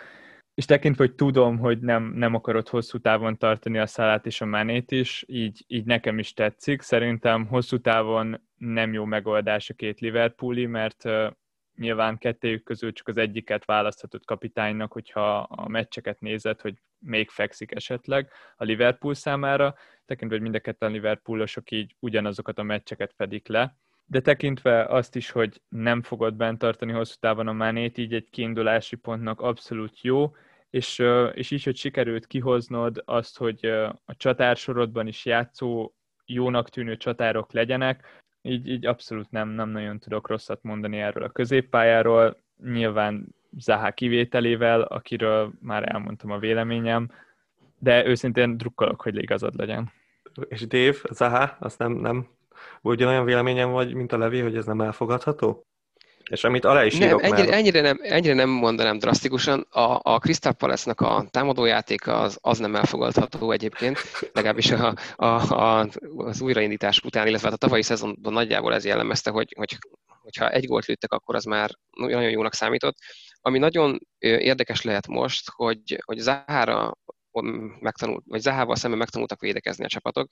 és tekintve, hogy tudom, hogy nem, nem akarod hosszú távon tartani a szálát és a menét is, így, így nekem is tetszik. Szerintem hosszú távon nem jó megoldás a két Liverpooli, mert uh, nyilván kettőjük közül csak az egyiket választhatod kapitánynak, hogyha a meccseket nézed, hogy még fekszik esetleg a Liverpool számára, tekintve, hogy mind a ketten Liverpoolosok így ugyanazokat a meccseket fedik le, de tekintve azt is, hogy nem fogod bent tartani hosszú távon a Manét, így egy kiindulási pontnak abszolút jó, és, és így, hogy sikerült kihoznod azt, hogy a csatársorodban is játszó, jónak tűnő csatárok legyenek, így, így abszolút nem, nem nagyon tudok rosszat mondani erről a középpályáról. Nyilván Zaha kivételével, akiről már elmondtam a véleményem, de őszintén drukkolok, hogy igazad legyen. És Dave, Zaha, azt nem, nem ugyanolyan véleményem vagy, mint a Levi, hogy ez nem elfogadható? És amit alá is nem, írok ennyire, már... ennyire, nem, ennyire nem mondanám drasztikusan. A, a Crystal Palace-nak a támadójátéka az, az nem elfogadható egyébként, legalábbis a, a, a, az újraindítás után, illetve hát a tavalyi szezonban nagyjából ez jellemezte, hogy, hogy hogyha egy gólt lőttek, akkor az már nagyon jónak számított. Ami nagyon érdekes lehet most, hogy, hogy Zahara megtanult, vagy Zahával szemben megtanultak védekezni a csapatok,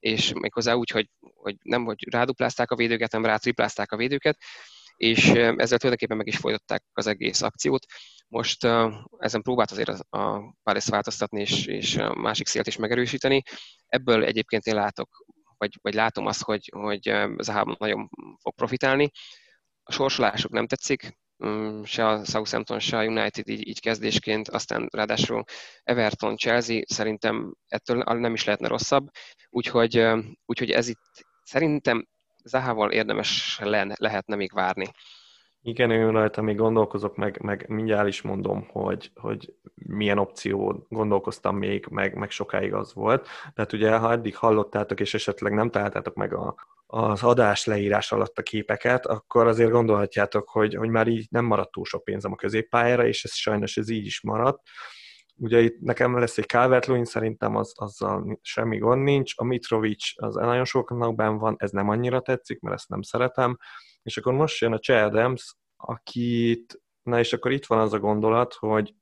és méghozzá úgy, hogy, hogy nem hogy ráduplázták a védőket, nem rátriplázták a védőket, és ezzel tulajdonképpen meg is folytatták az egész akciót. Most ezen próbált azért a, a változtatni, és, és a másik szélt is megerősíteni. Ebből egyébként én látok, vagy, vagy látom azt, hogy, hogy Zaha nagyon fog profitálni. A sorsolások nem tetszik, se a Southampton, se a United így, így kezdésként, aztán ráadásul Everton, Chelsea szerintem ettől nem is lehetne rosszabb, úgyhogy, úgyhogy ez itt szerintem Zahával érdemes le, lehetne még várni. Igen, én rajta még gondolkozok, meg, meg mindjárt is mondom, hogy, hogy milyen opció gondolkoztam még, meg, meg sokáig az volt. Tehát ugye, ha eddig hallottátok, és esetleg nem találtátok meg a, az adás leírás alatt a képeket, akkor azért gondolhatjátok, hogy, hogy már így nem maradt túl sok pénzem a középpályára, és ez sajnos ez így is maradt. Ugye itt nekem lesz egy calvert Lewin, szerintem az, azzal semmi gond nincs. A Mitrovic az nagyon soknak benn van, ez nem annyira tetszik, mert ezt nem szeretem. És akkor most jön a Che Adams, akit, na és akkor itt van az a gondolat, hogy,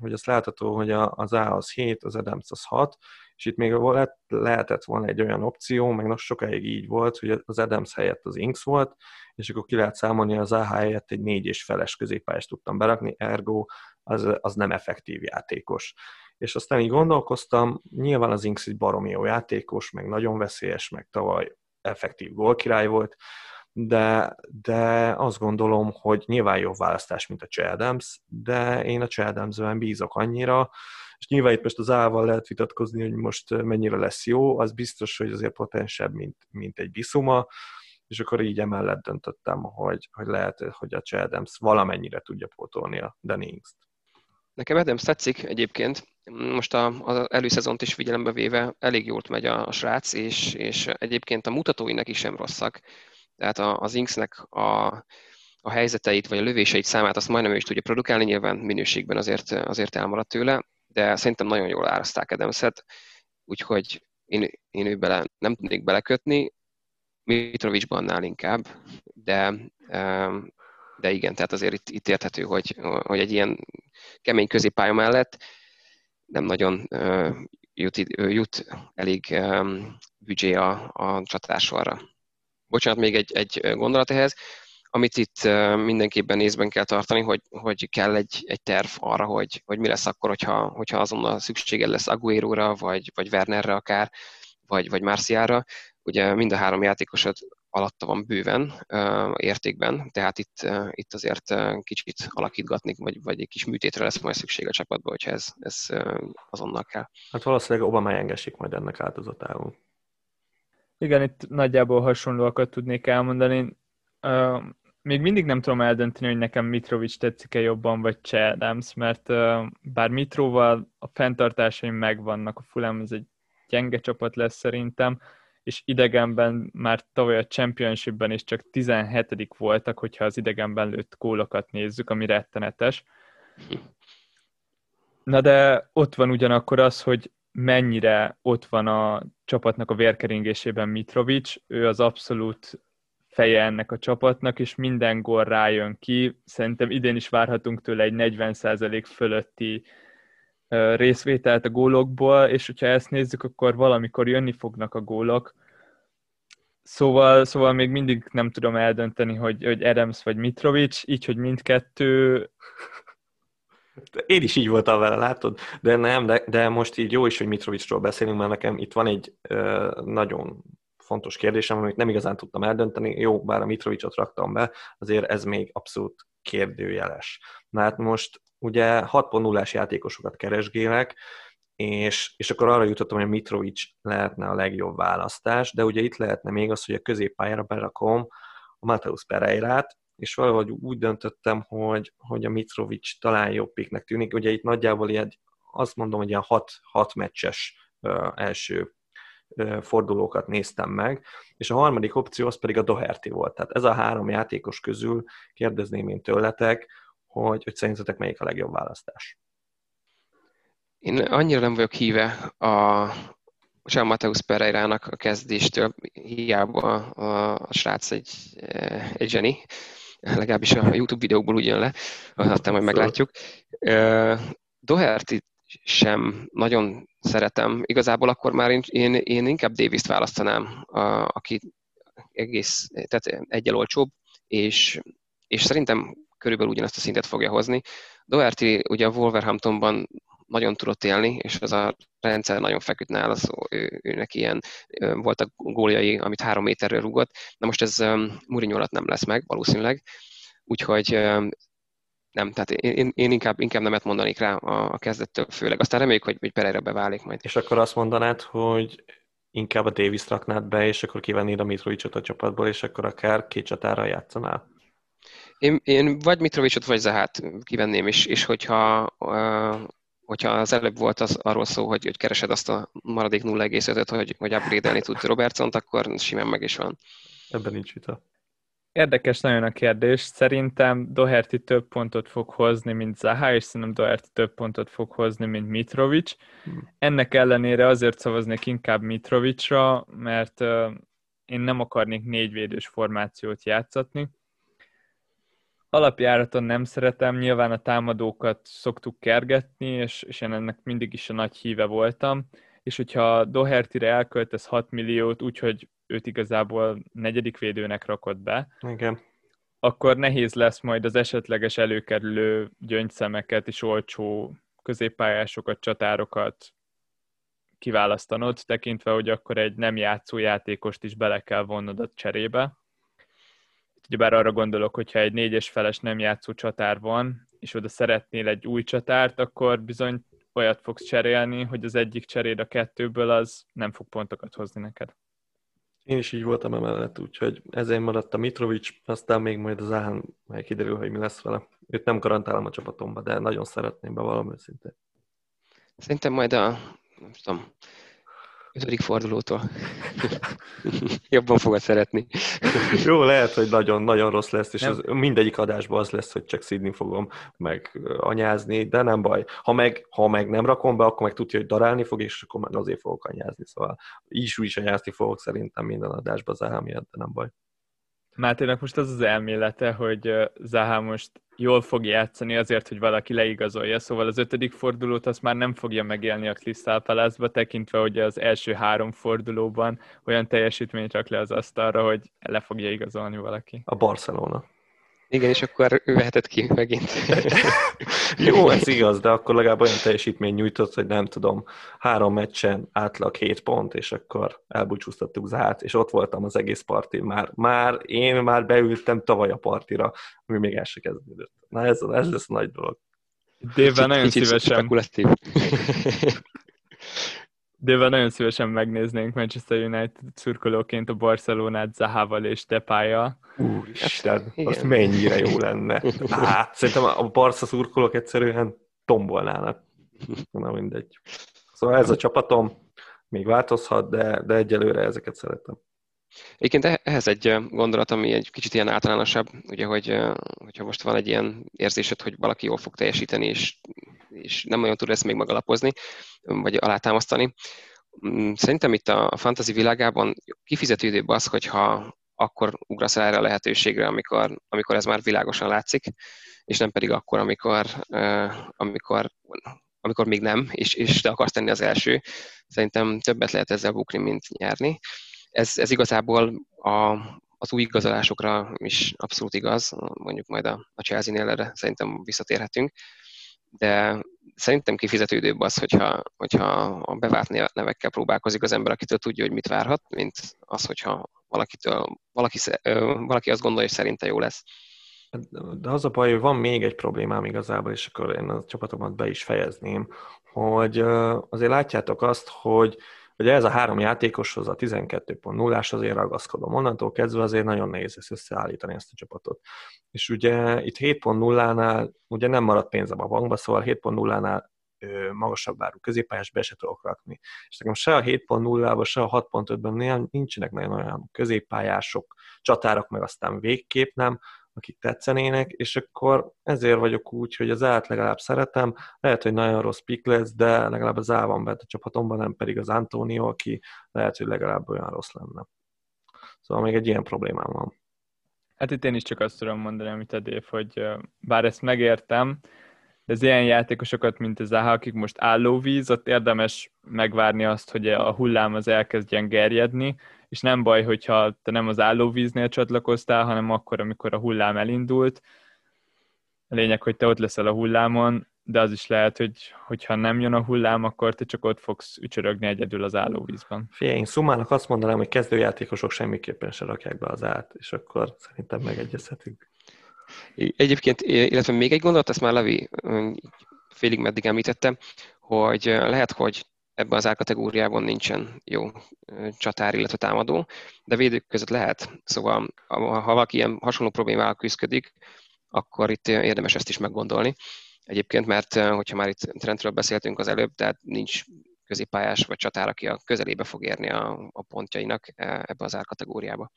hogy azt látható, hogy a, az A az 7, az Adams az 6, és itt még lehet, lehetett volna egy olyan opció, meg most sokáig így volt, hogy az Adams helyett az Inks volt, és akkor ki lehet számolni, az AH helyett egy négy és feles középpályást tudtam berakni, ergo az, az nem effektív játékos. És aztán így gondolkoztam, nyilván az Inks egy baromi jó játékos, meg nagyon veszélyes, meg tavaly effektív gólkirály volt, de, de azt gondolom, hogy nyilván jobb választás, mint a Che Adams, de én a Che Adams-ben bízok annyira, és nyilván itt most az ával lehet vitatkozni, hogy most mennyire lesz jó, az biztos, hogy azért potensebb, mint, mint egy Bisuma, és akkor így emellett döntöttem, hogy, hogy lehet, hogy a Che Adams valamennyire tudja pótolni a Dennings-t. Nekem Adams tetszik egyébként, most az előszezont is figyelembe véve elég jól megy a, a srác, és, és egyébként a mutatóinak is sem rosszak. Tehát az Inksnek a, a helyzeteit, vagy a lövéseit számát azt majdnem ő is tudja produkálni, nyilván minőségben azért, azért elmaradt tőle, de szerintem nagyon jól áraszták Adamset, úgyhogy én, én ő bele, nem tudnék belekötni, Mitrovicsban annál inkább, de, de igen, tehát azért itt, itt érthető, hogy, hogy egy ilyen kemény középpálya mellett nem nagyon jut, jut elég büdzsé a, a csatársorra. Bocsánat, még egy, egy gondolat ehhez amit itt mindenképpen észben kell tartani, hogy, hogy kell egy, egy terv arra, hogy, hogy mi lesz akkor, hogyha, hogyha azonnal szükséged lesz Aguero-ra, vagy, vagy Wernerre akár, vagy, vagy Marciára. Ugye mind a három játékosod alatta van bőven értékben, tehát itt, itt azért kicsit alakítgatni, vagy, vagy egy kis műtétre lesz majd szükség a csapatba, hogyha ez, ez azonnal kell. Hát valószínűleg Obama engesik majd ennek áldozatául. Igen, itt nagyjából hasonlóakat tudnék elmondani még mindig nem tudom eldönteni, hogy nekem Mitrovic tetszik-e jobban, vagy Che mert bár Mitroval a fenntartásaim megvannak, a Fulham ez egy gyenge csapat lesz szerintem, és idegenben már tavaly a Championshipben is csak 17 voltak, hogyha az idegenben lőtt gólokat nézzük, ami rettenetes. Na de ott van ugyanakkor az, hogy mennyire ott van a csapatnak a vérkeringésében Mitrovic, ő az abszolút feje ennek a csapatnak, és minden gól rájön ki. Szerintem idén is várhatunk tőle egy 40% fölötti részvételt a gólokból, és hogyha ezt nézzük, akkor valamikor jönni fognak a gólok. Szóval, szóval még mindig nem tudom eldönteni, hogy, hogy Adams vagy Mitrovic, így, hogy mindkettő én is így voltam vele, látod? De nem, de, de most így jó is, hogy Mitrovicról beszélünk, mert nekem itt van egy ö, nagyon fontos kérdésem, amit nem igazán tudtam eldönteni. Jó, bár a Mitrovicot raktam be, azért ez még abszolút kérdőjeles. Na hát most ugye 6.0-ás játékosokat keresgélek, és, és akkor arra jutottam, hogy a Mitrovic lehetne a legjobb választás, de ugye itt lehetne még az, hogy a középpályára berakom a Mateusz Pereirát, és valahogy úgy döntöttem, hogy, hogy a Mitrovic talán jobb piknek tűnik. Ugye itt nagyjából egy azt mondom, hogy ilyen hat, hat meccses első fordulókat néztem meg, és a harmadik opció az pedig a Doherty volt. Tehát ez a három játékos közül kérdezném én tőletek, hogy, hogy szerintetek melyik a legjobb választás. Én annyira nem vagyok híve a Jean Mateus Pereirának a kezdéstől, hiába a, a srác egy, egy zseni, legalábbis a YouTube videókból úgy jön le, aztán majd meglátjuk. Doherty sem nagyon szeretem. Igazából akkor már én, én, inkább Davis-t választanám, a, aki egész, tehát egyel olcsóbb, és, és szerintem körülbelül ugyanazt a szintet fogja hozni. Doherty ugye a Wolverhamptonban nagyon tudott élni, és az a rendszer nagyon feküdt nála, szó, ő, őnek ilyen voltak góljai, amit három méterről rúgott. Na most ez Mourinho alatt nem lesz meg, valószínűleg. Úgyhogy nem, tehát én, én inkább, inkább nemet mondanék rá a, a kezdettől főleg. Aztán reméljük, hogy, hogy Pereira beválik majd. És akkor azt mondanád, hogy inkább a Davis raknád be, és akkor kivennéd a Mitrovicot a csapatból, és akkor akár két csatára játszanál? Én, én vagy Mitrovicot, vagy Zahát kivenném, és, és hogyha, uh, hogyha az előbb volt az arról szó, hogy, hogy keresed azt a maradék 0,5-öt, hogy, hogy upgrade-elni tud Robertson, akkor simán meg is van. Ebben nincs vita. Érdekes nagyon a kérdés. Szerintem Doherty több pontot fog hozni, mint Zaha, és szerintem Doherty több pontot fog hozni, mint Mitrovic. Hmm. Ennek ellenére azért szavaznék inkább Mitrovicra, mert uh, én nem akarnék négyvédős formációt játszatni. Alapjáraton nem szeretem, nyilván a támadókat szoktuk kergetni, és, és én ennek mindig is a nagy híve voltam, és hogyha Doherty-re elköltesz 6 milliót, úgyhogy őt igazából negyedik védőnek rakod be, Igen. akkor nehéz lesz majd az esetleges előkerülő gyöngyszemeket és olcsó középpályásokat, csatárokat kiválasztanod, tekintve, hogy akkor egy nem játszó játékost is bele kell vonnod a cserébe. Ugyebár arra gondolok, hogyha egy négyes feles nem játszó csatár van, és oda szeretnél egy új csatárt, akkor bizony olyat fogsz cserélni, hogy az egyik cseréd a kettőből az nem fog pontokat hozni neked. Én is így voltam emellett, úgyhogy ezért maradt a Mitrovic, aztán még majd az Áhán majd kiderül, hogy mi lesz vele. Őt nem garantálom a csapatomba, de nagyon szeretném be valami őszintén. Szerintem majd a, nem tudom, ötödik fordulótól jobban fogod szeretni. Jó, lehet, hogy nagyon-nagyon rossz lesz, és az, mindegyik adásban az lesz, hogy csak szidni fogom, meg anyázni, de nem baj. Ha meg, ha meg nem rakom be, akkor meg tudja, hogy darálni fog, és akkor meg azért fogok anyázni. Szóval is úgy is anyázni fogok szerintem minden adásban az miatt, de nem baj. Máténak most az az elmélete, hogy Zaha most jól fog játszani azért, hogy valaki leigazolja, szóval az ötödik fordulót azt már nem fogja megélni a Crystal palace tekintve, hogy az első három fordulóban olyan teljesítményt rak le az asztalra, hogy le fogja igazolni valaki. A Barcelona. Igen, és akkor ő vehetett ki megint. Jó, ez igaz, de akkor legalább olyan teljesítmény nyújtott, hogy nem tudom, három meccsen átlag hét pont, és akkor elbúcsúztattuk Zát, és ott voltam az egész parti. Már, már én már beültem tavaly a partira, ami még el se kezdődött. Na ez, ez lesz a nagy dolog. Déven nagyon szívesen. Déven nagyon szívesen megnéznénk Manchester United szurkolóként a Barcelonát Zahával és Depája. Úristen, hát, az mennyire jó lenne. Á, szerintem a Barca szurkolók egyszerűen tombolnának. Na mindegy. Szóval ez a csapatom, még változhat, de, de egyelőre ezeket szeretem. Egyébként ehhez egy gondolat, ami egy kicsit ilyen általánosabb, ugye, hogy, hogyha most van egy ilyen érzésed, hogy valaki jól fog teljesíteni, és, és nem nagyon tud ezt még megalapozni, vagy alátámasztani. Mm, szerintem itt a fantasy világában kifizetődőbb az, hogyha akkor ugrasz el erre a lehetőségre, amikor, amikor ez már világosan látszik, és nem pedig akkor, amikor, amikor, amikor még nem, és, és te akarsz tenni az első. Szerintem többet lehet ezzel bukni, mint nyerni. Ez, ez igazából a, az új igazolásokra is abszolút igaz, mondjuk majd a, a Chelsea-nél erre szerintem visszatérhetünk, de szerintem kifizetődőbb az, hogyha, hogyha a bevált nevekkel próbálkozik az ember, akitől tudja, hogy mit várhat, mint az, hogyha valakitől, valaki, valaki azt gondolja, hogy szerinte jó lesz. De az a baj, hogy van még egy problémám igazából, és akkor én a csapatomat be is fejezném, hogy azért látjátok azt, hogy Ugye ez a három játékoshoz a 12.0-ás azért ragaszkodom. Onnantól kezdve azért nagyon nehéz ezt összeállítani ezt a csapatot. És ugye itt 7.0-nál ugye nem maradt pénzem a bankba, szóval 7.0-nál magasabb áru középpályás be se tudok rakni. És nekem se a 7.0-ban, se a 6.5-ben nincsenek nagyon olyan középpályások, csatárak, meg aztán végképp nem, akik tetszenének, és akkor ezért vagyok úgy, hogy az át legalább szeretem, lehet, hogy nagyon rossz pick lesz, de legalább az á van bent a csapatomban, nem pedig az Antonio, aki lehet, hogy legalább olyan rossz lenne. Szóval még egy ilyen problémám van. Hát itt én is csak azt tudom mondani, amit a Dave, hogy bár ezt megértem, de az ilyen játékosokat, mint az AHA, akik most állóvíz, ott érdemes megvárni azt, hogy a hullám az elkezdjen gerjedni, és nem baj, hogyha te nem az állóvíznél csatlakoztál, hanem akkor, amikor a hullám elindult. A lényeg, hogy te ott leszel a hullámon, de az is lehet, hogy hogyha nem jön a hullám, akkor te csak ott fogsz ücsörögni egyedül az állóvízben. Figyelj, én szumának azt mondanám, hogy kezdőjátékosok semmiképpen se rakják be az át, és akkor szerintem megegyezhetünk. Egyébként, illetve még egy gondolat, ezt már Levi félig meddig említette, hogy lehet, hogy ebben az árkategóriában nincsen jó csatár, illetve támadó, de védők között lehet. Szóval, ha valaki ilyen hasonló problémával küzdik, akkor itt érdemes ezt is meggondolni. Egyébként, mert hogyha már itt trendről beszéltünk az előbb, tehát nincs középpályás vagy csatár, aki a közelébe fog érni a, a pontjainak ebbe az árkategóriába.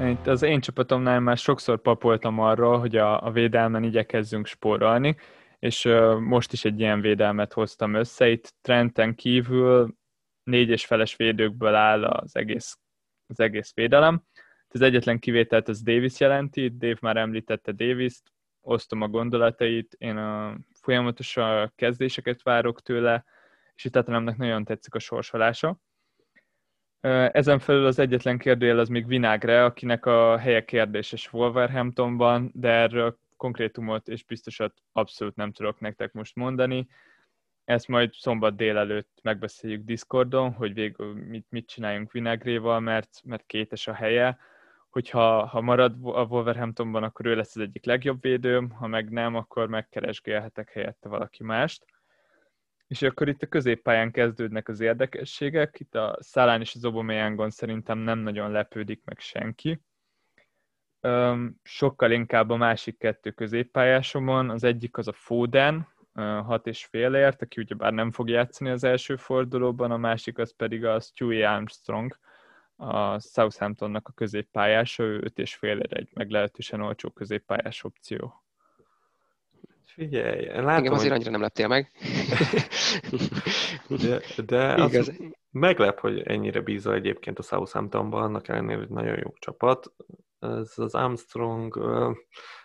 Itt az én csapatomnál már sokszor papoltam arról, hogy a, a védelmen igyekezzünk spórolni, és uh, most is egy ilyen védelmet hoztam össze. Itt Trenten kívül négy és feles védőkből áll az egész, az egész védelem. Az egyetlen kivételt az Davis jelenti, Dave már említette Davis-t, osztom a gondolatait, én a folyamatos a kezdéseket várok tőle, és itt nagyon tetszik a sorsolása. Ezen felül az egyetlen kérdőjel az még Vinagre, akinek a helye kérdéses Wolverhamptonban, de erről konkrétumot és biztosat abszolút nem tudok nektek most mondani. Ezt majd szombat délelőtt megbeszéljük Discordon, hogy végül mit, mit csináljunk Vinagréval, mert, mert kétes a helye. Hogyha ha marad a Wolverhamptonban, akkor ő lesz az egyik legjobb védőm, ha meg nem, akkor megkeresgélhetek helyette valaki mást. És akkor itt a középpályán kezdődnek az érdekességek. Itt a Szálán és az Obomeyangon szerintem nem nagyon lepődik meg senki. Sokkal inkább a másik kettő középpályásomon. Az egyik az a Foden, hat és félért, aki ugyebár nem fog játszani az első fordulóban, a másik az pedig a Stewie Armstrong, a Southamptonnak a középpályása, ő öt és félért egy meglehetősen olcsó középpályás opció. Figyelj, látom, Engem azért hogy... annyira nem leptél meg. de, de az meglep, hogy ennyire bízol egyébként a Southamptonban, annak ellenére, hogy nagyon jó csapat. Ez az Armstrong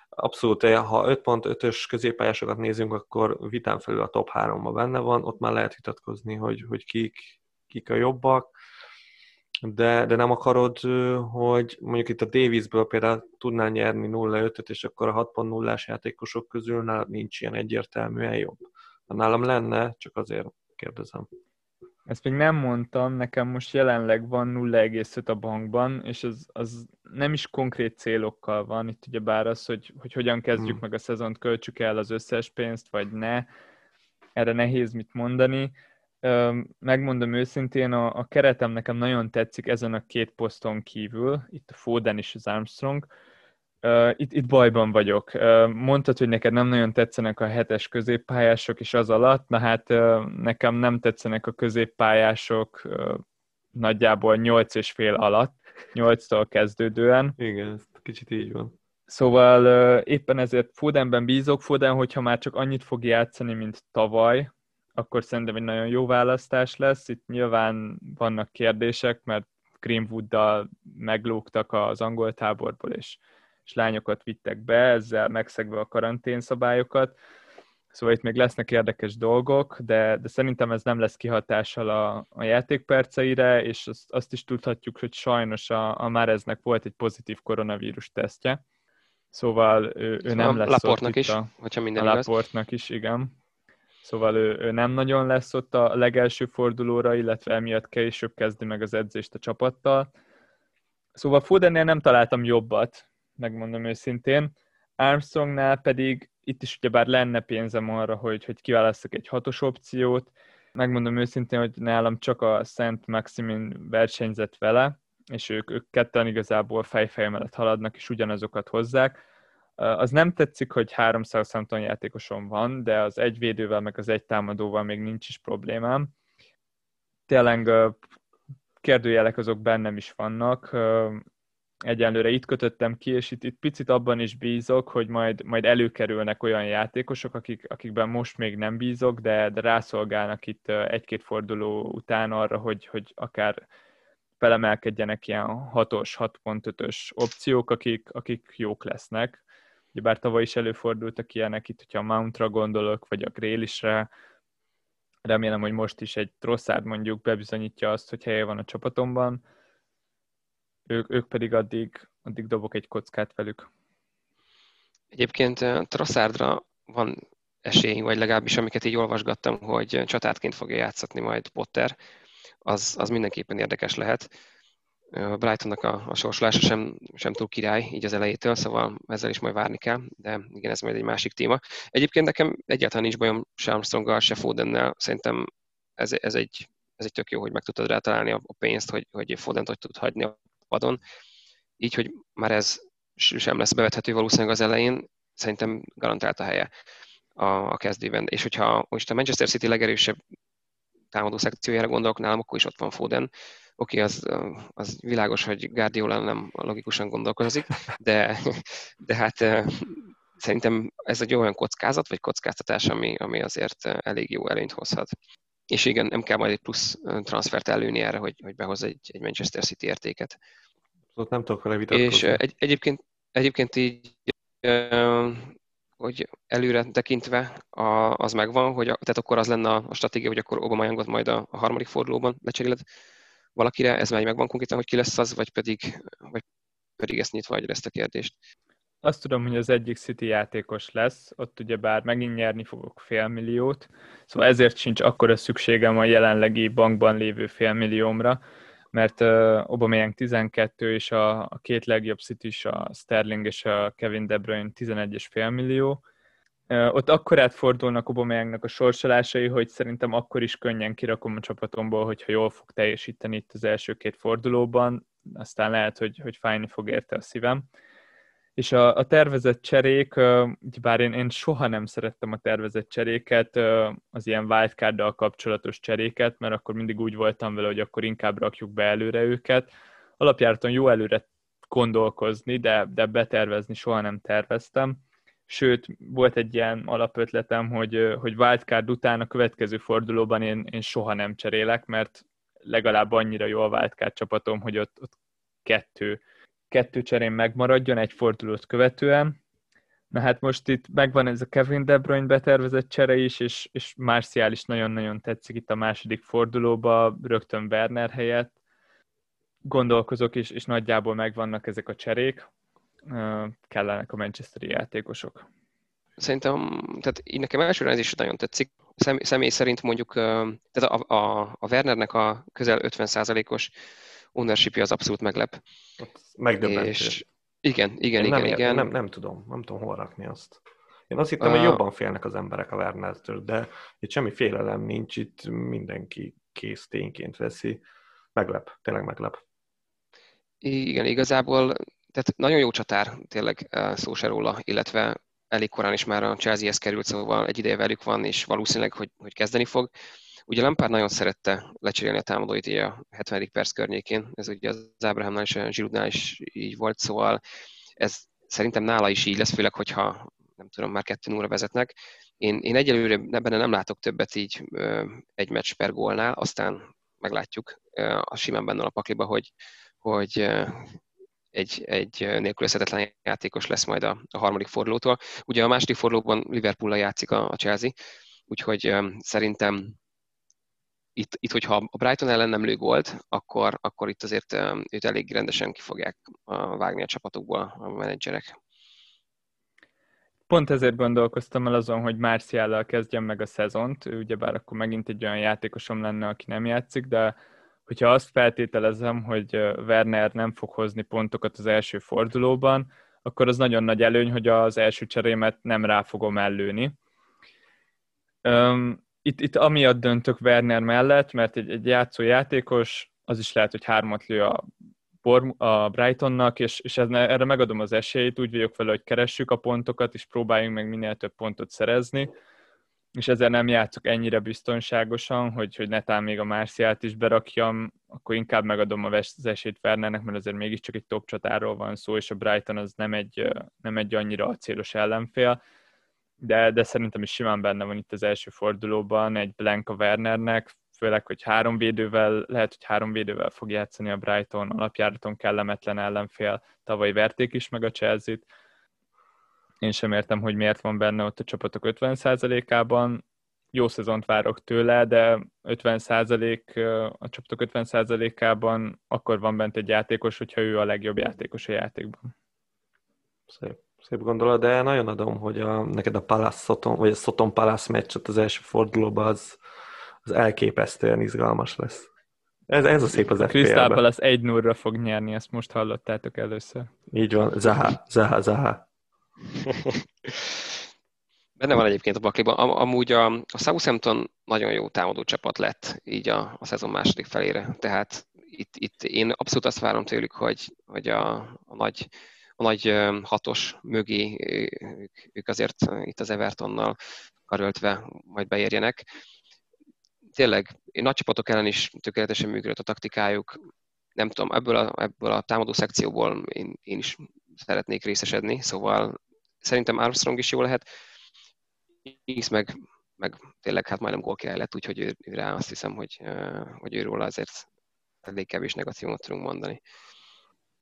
abszolút, ha 5.5-ös középpályásokat nézünk, akkor vitán felül a top 3-ba benne van, ott már lehet vitatkozni, hogy, hogy kik, kik a jobbak de, de nem akarod, hogy mondjuk itt a Davisből például tudnál nyerni 0-5-öt, és akkor a 6.0-ás játékosok közül nálad nincs ilyen egyértelműen jobb. Nálam lenne, csak azért kérdezem. Ezt még nem mondtam, nekem most jelenleg van 0,5 a bankban, és az, az nem is konkrét célokkal van. Itt ugye bár az, hogy, hogy hogyan kezdjük hmm. meg a szezont, költsük el az összes pénzt, vagy ne. Erre nehéz mit mondani megmondom őszintén, a, a keretem nekem nagyon tetszik ezen a két poszton kívül, itt a Foden és az Armstrong. Itt, itt bajban vagyok. Mondtad, hogy neked nem nagyon tetszenek a hetes középpályások, és az alatt, na hát nekem nem tetszenek a középpályások nagyjából nyolc és fél alatt, nyolctól kezdődően. Igen, ez kicsit így van. Szóval éppen ezért Fodenben bízok, Foden, hogyha már csak annyit fog játszani, mint tavaly, akkor szerintem egy nagyon jó választás lesz. Itt nyilván vannak kérdések, mert Greenwooddal meglógtak az angol táborból, és, és lányokat vittek be, ezzel megszegve a karantén szabályokat. Szóval itt még lesznek érdekes dolgok, de, de szerintem ez nem lesz kihatással a, a játékperceire, és azt, azt is tudhatjuk, hogy sajnos a, a Máreznek volt egy pozitív koronavírus tesztje, szóval ő, ő nem lesz Laportnak ott is, a, hogyha minden a Laportnak is, igen. Szóval ő, ő nem nagyon lesz ott a legelső fordulóra, illetve emiatt később kezdi meg az edzést a csapattal. Szóval Fodennél nem találtam jobbat, megmondom őszintén. Armstrongnál pedig itt is ugyebár lenne pénzem arra, hogy, hogy kiválasztok egy hatos opciót, Megmondom őszintén, hogy nálam csak a Szent Maximin versenyzett vele, és ők, ők ketten igazából fejfej mellett haladnak, és ugyanazokat hozzák. Az nem tetszik, hogy 300 Southampton játékosom van, de az egy védővel, meg az egy támadóval még nincs is problémám. Tényleg kérdőjelek azok bennem is vannak. Egyenlőre itt kötöttem ki, és itt, itt picit abban is bízok, hogy majd, majd előkerülnek olyan játékosok, akik, akikben most még nem bízok, de, de rászolgálnak itt egy-két forduló után arra, hogy, hogy akár felemelkedjenek ilyen 6-os, 6.5-ös opciók, akik, akik jók lesznek. Ugyebár tavaly is előfordultak ilyenek, itt, hogyha a Mountra gondolok, vagy a Grélisre, remélem, hogy most is egy Trosszárd mondjuk bebizonyítja azt, hogy helye van a csapatomban, ők, ők pedig addig, addig dobok egy kockát velük. Egyébként Trosszárdra van esély, vagy legalábbis amiket így olvasgattam, hogy csatátként fogja játszatni majd Potter, az, az mindenképpen érdekes lehet. Brightonnak a, a sorsolása sem, sem túl király így az elejétől, szóval ezzel is majd várni kell, de igen, ez majd egy másik téma. Egyébként nekem egyáltalán nincs bajom se Armstronggal, se Fodennel, szerintem ez, ez, egy, ez egy tök jó, hogy meg tudtad rá találni a, a pénzt, hogy, hogy Fodent hogy tud hagyni a padon, így, hogy már ez sem lesz bevethető valószínűleg az elején, szerintem garantált a helye a, a kezdőben. És hogyha most a Manchester City legerősebb támadó szekciójára gondolok, nálam akkor is ott van Foden, oké, okay, az, az világos, hogy Guardiola nem logikusan gondolkozik, de, de hát szerintem ez egy olyan kockázat, vagy kockáztatás, ami, ami azért elég jó előnyt hozhat. És igen, nem kell majd egy plusz transfert előni erre, hogy, hogy behoz egy, egy Manchester City értéket. Ott nem tudok vele vitatkozni. És egy, egyébként, egyébként így, hogy előre tekintve a, az megvan, hogy a, tehát akkor az lenne a stratégia, hogy akkor Obama Youngot majd a, a harmadik fordulóban lecseréled, valakire, ez már megvan konkrétan, hogy ki lesz az, vagy pedig, vagy pedig ezt nyitva vagy ezt a kérdést. Azt tudom, hogy az egyik City játékos lesz, ott ugye bár megint nyerni fogok félmilliót, szóval ezért sincs akkora szükségem a jelenlegi bankban lévő félmilliómra, mert uh, Aubameyang 12 és a, a két legjobb City a Sterling és a Kevin De Bruyne 11,5 millió, ott akkorát fordulnak Obameyangnak a sorsolásai, hogy szerintem akkor is könnyen kirakom a csapatomból, hogyha jól fog teljesíteni itt az első két fordulóban, aztán lehet, hogy, hogy fájni fog érte a szívem. És a, a tervezett cserék, bár én, én soha nem szerettem a tervezett cseréket, az ilyen wildcard kapcsolatos cseréket, mert akkor mindig úgy voltam vele, hogy akkor inkább rakjuk be előre őket. Alapjáraton jó előre gondolkozni, de, de betervezni soha nem terveztem sőt, volt egy ilyen alapötletem, hogy, hogy wildcard után a következő fordulóban én, én soha nem cserélek, mert legalább annyira jó a wildcard csapatom, hogy ott, ott kettő, kettő cserén megmaradjon egy fordulót követően. Na hát most itt megvan ez a Kevin De Bruyne betervezett csere is, és, és Martial is nagyon-nagyon tetszik itt a második fordulóba, rögtön Werner helyett. Gondolkozok, és, és nagyjából megvannak ezek a cserék kellenek a Manchesteri játékosok. Szerintem, tehát így nekem elsőre ez is nagyon tetszik. Szem, személy szerint mondjuk, tehát a, a, a Wernernek a közel 50%-os ownership az abszolút meglep. Megdöbbentő. És igen, igen, igen, nem, igen. Nem, nem tudom, nem tudom hol rakni azt. Én azt hittem, uh, hogy jobban félnek az emberek a Wernertől, de itt semmi félelem nincs, itt mindenki kész tényként veszi. Meglep, tényleg meglep. Igen, igazából tehát nagyon jó csatár, tényleg szó se róla, illetve elég korán is már a Chelsea-hez került, szóval egy ideje velük van, és valószínűleg, hogy, hogy kezdeni fog. Ugye Lampard nagyon szerette lecserélni a támadóit így a 70. perc környékén, ez ugye az Abrahamnál és a Zsiludnál is így volt, szóval ez szerintem nála is így lesz, főleg, hogyha nem tudom, már kettő óra vezetnek. Én, én egyelőre ebben nem látok többet így egy meccs per gólnál, aztán meglátjuk a simán benne a pakliba, hogy, hogy egy, egy nélkülözhetetlen játékos lesz majd a, a harmadik fordulótól. Ugye a második fordulóban Liverpool-la játszik a, a Chelsea, úgyhogy um, szerintem itt, itt, hogyha a Brighton ellen nem lő gólt, akkor, akkor itt azért um, őt elég rendesen ki fogják uh, vágni a csapatokból a menedzserek. Pont ezért gondolkoztam el azon, hogy Marciállal kezdjem meg a szezont, ugyebár akkor megint egy olyan játékosom lenne, aki nem játszik, de hogyha azt feltételezem, hogy Werner nem fog hozni pontokat az első fordulóban, akkor az nagyon nagy előny, hogy az első cserémet nem rá fogom ellőni. itt, itt amiatt döntök Werner mellett, mert egy, egy játszó játékos, az is lehet, hogy hármat lő a, a Brightonnak, és, és erre megadom az esélyt, úgy vagyok vele, hogy keressük a pontokat, és próbáljunk meg minél több pontot szerezni, és ezzel nem játszok ennyire biztonságosan, hogy, hogy netán még a Márciát is berakjam, akkor inkább megadom az esélyt Wernernek, mert azért mégiscsak egy top csatáról van szó, és a Brighton az nem egy, nem egy annyira acélos ellenfél, de, de szerintem is simán benne van itt az első fordulóban egy Blanka Wernernek, főleg, hogy három védővel, lehet, hogy három védővel fog játszani a Brighton, alapjáraton kellemetlen ellenfél, tavaly verték is meg a Chelsea-t. Én sem értem, hogy miért van benne ott a csapatok 50%-ában. Jó szezont várok tőle, de 50% a csapatok 50%-ában akkor van bent egy játékos, hogyha ő a legjobb játékos a játékban. Szép. Szép gondolat, de nagyon adom, hogy a, neked a Palace Soton, vagy a Soton Palace meccset az első fordulóban az, az elképesztően izgalmas lesz. Ez, ez a szép az FPL-ben. Crystal Palace 1 0 fog nyerni, ezt most hallottátok először. Így van, Zaha, Zaha, Zaha. Benne van egyébként a bakliban. Am- amúgy a, a Southampton nagyon jó támadó csapat lett így a, a szezon második felére. Tehát itt, itt én abszolút azt várom tőlük, hogy, hogy a, a nagy a nagy hatos mögé ők, ők azért itt az Evertonnal karöltve majd beérjenek. Tényleg, nagy csapatok ellen is tökéletesen működött a taktikájuk. Nem tudom, ebből a, ebből a támadó szekcióból én, én is szeretnék részesedni, szóval szerintem Armstrong is jó lehet. Hisz meg, meg tényleg hát majdnem gólkirály lett, úgyhogy ő, rá azt hiszem, hogy, hogy őről azért elég kevés negatívumot tudunk mondani.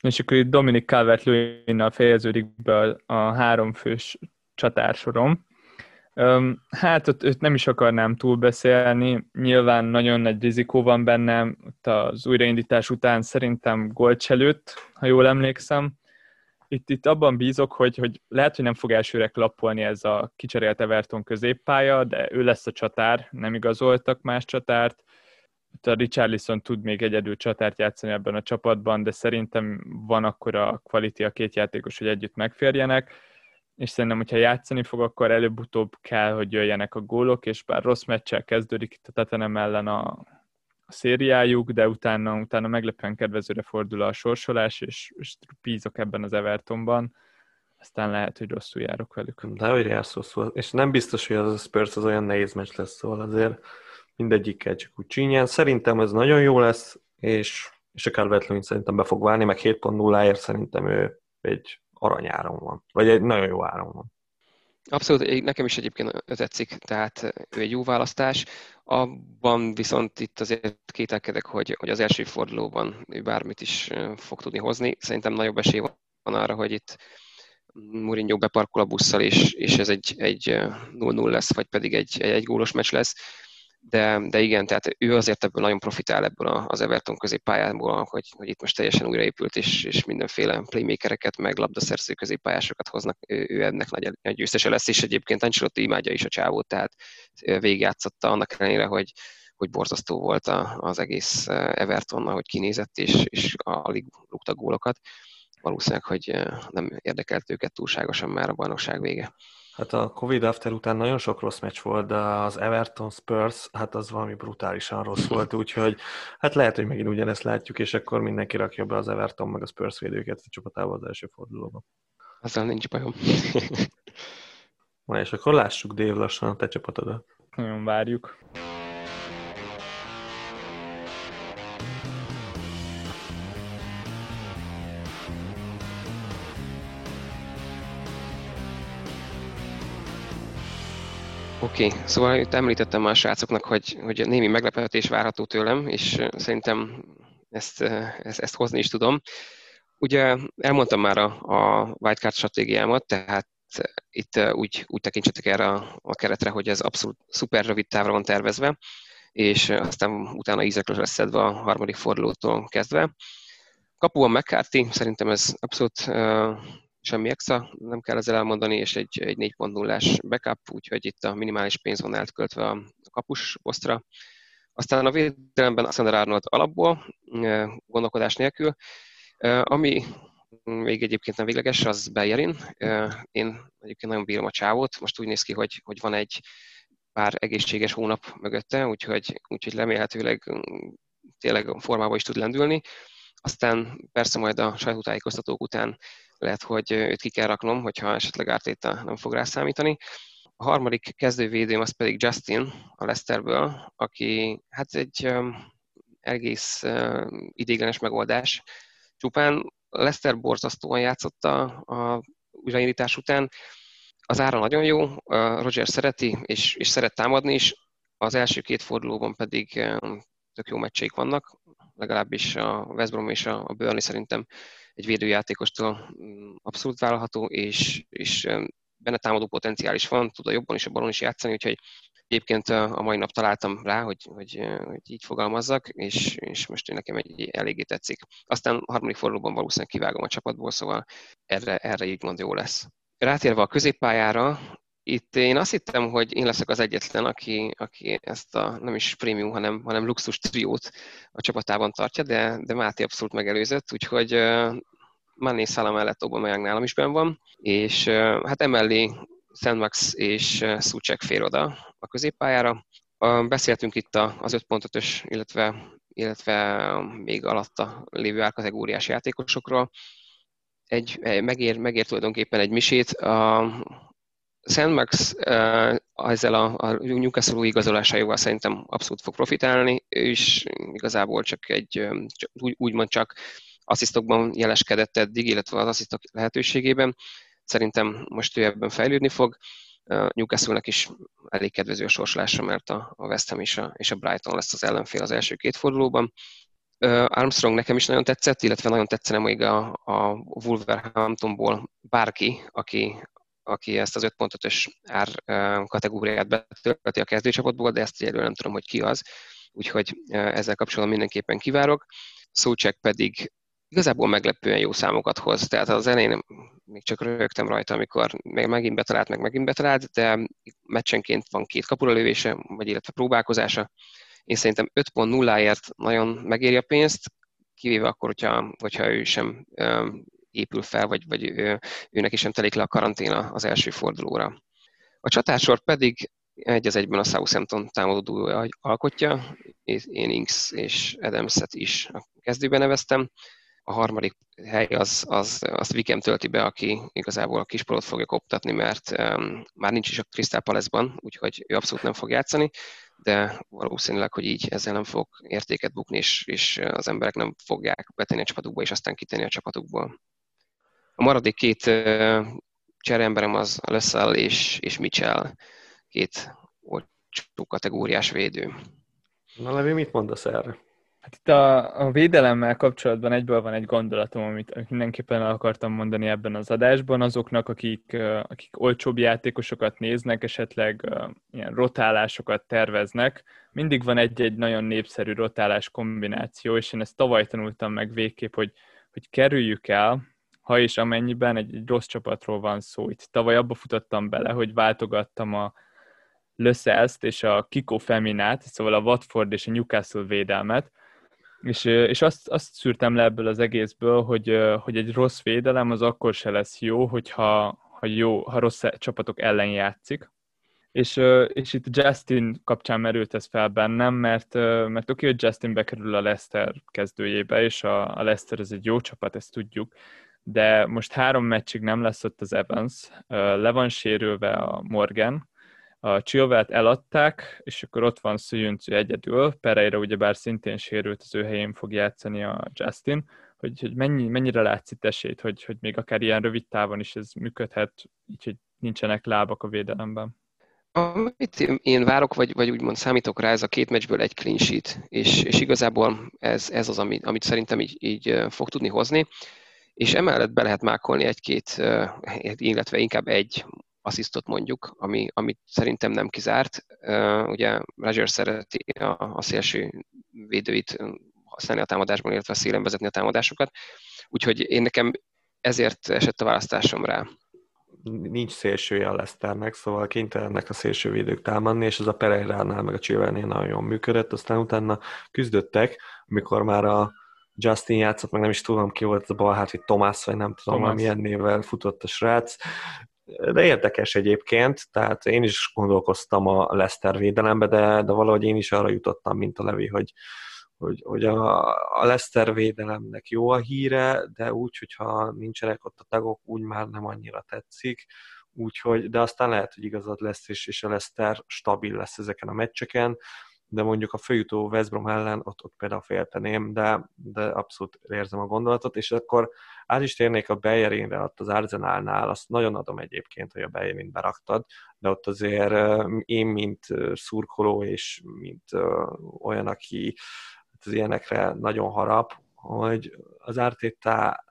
És akkor itt Dominik calvert lewin fejeződik be a, a három fős csatársorom. Hát ott őt nem is akarnám túlbeszélni, nyilván nagyon nagy rizikó van bennem, ott az újraindítás után szerintem gólt ha jól emlékszem. Itt, itt abban bízok, hogy, hogy lehet, hogy nem fog elsőre klappolni ez a kicserélt Everton középpálya, de ő lesz a csatár, nem igazoltak más csatárt, a Richarlison tud még egyedül csatárt játszani ebben a csapatban, de szerintem van akkor a quality két játékos, hogy együtt megférjenek, és szerintem, hogyha játszani fog, akkor előbb-utóbb kell, hogy jöjjenek a gólok, és bár rossz meccsel kezdődik itt a Tatanem ellen a, a szériájuk, de utána, utána meglepően kedvezőre fordul a sorsolás, és, és bízok ebben az Evertonban, aztán lehet, hogy rosszul járok velük. De hogy jársz rosszul, és nem biztos, hogy az a Spurs az olyan nehéz meccs lesz, szóval azért mindegyikkel csak úgy csínyán. Szerintem ez nagyon jó lesz, és, és a calvert szerintem be fog válni, meg 7.0-ért szerintem ő egy aranyáron van, vagy egy nagyon jó áron van. Abszolút, nekem is egyébként tetszik, tehát ő egy jó választás. Abban viszont itt azért kételkedek, hogy, hogy az első fordulóban ő bármit is fog tudni hozni. Szerintem nagyobb esély van arra, hogy itt Mourinho beparkol a busszal, és, és ez egy, egy 0-0 lesz, vagy pedig egy, egy, egy gólos meccs lesz de, de igen, tehát ő azért ebből nagyon profitál ebből az Everton középpályából, hogy, hogy itt most teljesen újraépült, és, és mindenféle playmakereket, meg labdaszerző középpályásokat hoznak, ő, ő ennek nagy, nagy győztese lesz, és egyébként Ancelotti imádja is a csávót, tehát végigjátszotta annak ellenére, hogy, hogy borzasztó volt az egész Everton, ahogy kinézett, és, és alig rúgta gólokat. Valószínűleg, hogy nem érdekelt őket túlságosan már a bajnokság vége. Hát a Covid after után nagyon sok rossz meccs volt, de az Everton Spurs, hát az valami brutálisan rossz volt, úgyhogy hát lehet, hogy megint ugyanezt látjuk, és akkor mindenki rakja be az Everton meg a Spurs védőket a csapatába az első fordulóban. Azzal nincs bajom. Na és akkor lássuk Dave lassan a te csapatodat. Nagyon várjuk. Oké, okay. szóval itt említettem már a srácoknak, hogy, hogy némi meglepetés várható tőlem, és szerintem ezt, ezt, ezt hozni is tudom. Ugye elmondtam már a, a wildcard stratégiámat, tehát itt úgy, úgy tekintsetek erre a, a keretre, hogy ez abszolút szuper rövid távra van tervezve, és aztán utána ízekre lesz szedve a harmadik fordulótól kezdve. Kapuban McCarthy, szerintem ez abszolút semmi extra, nem kell ezzel elmondani, és egy, egy 4.0-ás backup, úgyhogy itt a minimális pénz van elköltve a kapus posztra. Aztán a védelemben Alexander Arnold alapból, gondolkodás nélkül. Ami még egyébként nem végleges, az Bellerin. Én egyébként nagyon bírom a csávót. Most úgy néz ki, hogy, hogy van egy pár egészséges hónap mögötte, úgyhogy, úgyhogy remélhetőleg tényleg formába is tud lendülni. Aztán persze majd a sajtótájékoztatók után lehet, hogy őt ki kell raknom, hogyha esetleg ártéta nem fog rá számítani. A harmadik kezdővédőm az pedig Justin a Leicesterből, aki hát egy egész idéglenes megoldás. Csupán Leicester borzasztóan játszotta a újraindítás után. Az ára nagyon jó, Roger szereti, és, és szeret támadni is, az első két fordulóban pedig tök jó meccseik vannak, legalábbis a West Brom és a Burnley szerintem egy védőjátékostól mm, abszolút vállalható, és, és benne támadó potenciál is van, tud a jobban is a balon is játszani, úgyhogy egyébként a mai nap találtam rá, hogy, hogy, hogy így fogalmazzak, és, és most nekem egy eléggé tetszik. Aztán a harmadik fordulóban valószínűleg kivágom a csapatból, szóval erre, erre így mond jó lesz. Rátérve a középpályára, itt én azt hittem, hogy én leszek az egyetlen, aki, aki ezt a nem is prémium, hanem, hanem luxus triót a csapatában tartja, de, de Máté abszolút megelőzött, úgyhogy uh, Mané Szala mellett Aubameyang nálam is benn van, és uh, hát emellé Max és uh, Szucsek fér oda a középpályára. Uh, beszéltünk itt az 5.5-ös, illetve, illetve még alatta lévő árkategóriás játékosokról. Egy, megér, megér tulajdonképpen egy misét. A, Szent Max ezzel a, a Newcastle igazolásájával szerintem abszolút fog profitálni, és igazából csak egy, úgy, úgymond csak asszisztokban jeleskedett eddig, illetve az asszisztok lehetőségében. Szerintem most ő ebben fejlődni fog. Newcastle-nek is elég kedvező a sorsolása, mert a, a West Ham és a, és a Brighton lesz az ellenfél az első két fordulóban. Armstrong nekem is nagyon tetszett, illetve nagyon tetszene még a, a Wolverhamptonból bárki, aki, aki ezt az 5.5-ös ár kategóriát betölti a kezdőcsapatból, de ezt egyelőre nem tudom, hogy ki az, úgyhogy ezzel kapcsolatban mindenképpen kivárok. Szócsek pedig igazából meglepően jó számokat hoz, tehát az elején még csak rögtem rajta, amikor még megint betalált, meg megint betalált, de meccsenként van két kapuralövése, vagy illetve próbálkozása. Én szerintem 5.0-ért nagyon megéri a pénzt, kivéve akkor, hogyha, hogyha ő sem épül fel, vagy, vagy ő, őnek is sem telik le a karanténa az első fordulóra. A csatársor pedig egy az egyben a Southampton támadó alkotja, én Inks és Adams-et is a kezdőben neveztem. A harmadik hely az, az azt Vikem tölti be, aki igazából a kispolót fogja koptatni, mert um, már nincs is a Crystal Palace-ban, úgyhogy ő abszolút nem fog játszani, de valószínűleg, hogy így ezzel nem fog értéket bukni, és, és az emberek nem fogják betenni a csapatukba, és aztán kitenni a csapatukból. A maradék két cserémberem az Leszell és, és Mitchell, két olcsó kategóriás védő. Na Levi, mit mondasz erre? Hát itt a, a védelemmel kapcsolatban egyből van egy gondolatom, amit mindenképpen el akartam mondani ebben az adásban, azoknak, akik, akik olcsóbb játékosokat néznek, esetleg ilyen rotálásokat terveznek. Mindig van egy-egy nagyon népszerű rotálás kombináció, és én ezt tavaly tanultam meg végképp, hogy, hogy kerüljük el ha és amennyiben egy, egy rossz csapatról van szó. Itt tavaly abba futottam bele, hogy váltogattam a Lösszelst és a Kiko Feminát, szóval a Watford és a Newcastle védelmet, és, és azt, azt szűrtem le ebből az egészből, hogy, hogy egy rossz védelem az akkor se lesz jó, hogyha ha jó, ha rossz csapatok ellen játszik. És, és itt Justin kapcsán merült ez fel bennem, mert, mert oké, hogy Justin bekerül a Leicester kezdőjébe, és a, a Leicester ez egy jó csapat, ezt tudjuk, de most három meccsig nem lesz ott az Evans, le van sérülve a Morgan, a Chilvelt eladták, és akkor ott van Szüjüncű egyedül, Pereira ugyebár szintén sérült, az ő helyén fog játszani a Justin, hogy, hogy mennyi, mennyire látsz itt esélyt, hogy, hogy még akár ilyen rövid távon is ez működhet, így, hogy nincsenek lábak a védelemben. Amit én várok, vagy, vagy úgymond számítok rá, ez a két meccsből egy clean sheet, és, és igazából ez, ez az, amit, amit szerintem így, így fog tudni hozni és emellett be lehet mákolni egy-két, illetve inkább egy asszisztot mondjuk, ami, amit szerintem nem kizárt. Ugye Roger szereti a, a szélső védőit használni a támadásban, illetve a szélen vezetni a támadásokat, úgyhogy én nekem ezért esett a választásom rá. Nincs szélsője a Leszternek, szóval kénytelenek a szélsővédők támadni, és az a Pereira-nál meg a Csivelnél nagyon jól működött, aztán utána küzdöttek, amikor már a Justin játszott, meg nem is tudom ki volt ez a bal hát, hogy Tomás, vagy nem tudom, Thomas. milyen névvel futott a srác. de érdekes egyébként, tehát én is gondolkoztam a Leszter védelembe, de, de valahogy én is arra jutottam, mint a Levi, hogy, hogy, hogy a, a Leszter védelemnek jó a híre, de úgy, hogyha nincsenek ott a tagok, úgy már nem annyira tetszik. Úgyhogy, de aztán lehet, hogy igazad lesz, és, és a Leszter stabil lesz ezeken a meccseken de mondjuk a főjutó West ellen ott, ott például félteném, de, de abszolút érzem a gondolatot, és akkor át is térnék a Bejerinre ott az Arzenálnál, azt nagyon adom egyébként, hogy a Bejerint beraktad, de ott azért én, mint szurkoló, és mint olyan, aki hát az ilyenekre nagyon harap, hogy az Arteta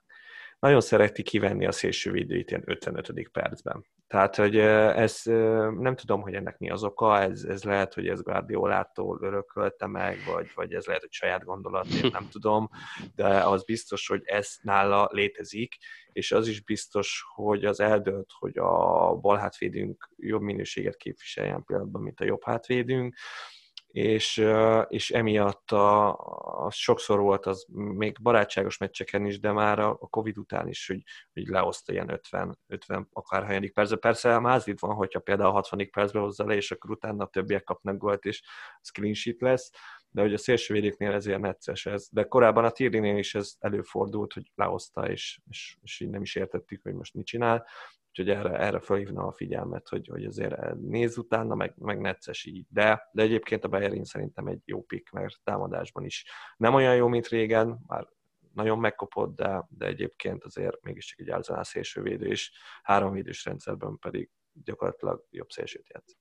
nagyon szereti kivenni a szélső védőit ilyen 55. percben. Tehát, hogy ez nem tudom, hogy ennek mi az oka, ez, ez lehet, hogy ez Guardiolától örökölte meg, vagy, vagy ez lehet, hogy saját gondolat, én nem tudom, de az biztos, hogy ez nála létezik, és az is biztos, hogy az eldönt, hogy a bal hátvédünk jobb minőséget képviseljen pillanatban, mint a jobb hátvédünk, és, és emiatt a, a sokszor volt az még barátságos meccseken is, de már a Covid után is, hogy, hogy lehozta ilyen 50, 50 akár hanyadik percben. Persze mázlit van, hogyha például a 60. percben hozza le, és akkor utána a többiek kapnak gólt, és screen sheet lesz, de hogy a szélsővédéknél ezért necces ez. De korábban a Tirinél is ez előfordult, hogy lehozta, és, és, és így nem is értettük, hogy most mit csinál. Úgyhogy erre, erre felhívna a figyelmet, hogy, hogy azért nézz utána, meg, meg necces így. De, de egyébként a Bayerin szerintem egy jó pick, mert támadásban is nem olyan jó, mint régen, már nagyon megkopott, de, de egyébként azért mégiscsak egy Arsenal szélsővédő, és három védős rendszerben pedig gyakorlatilag jobb szélsőt játszik.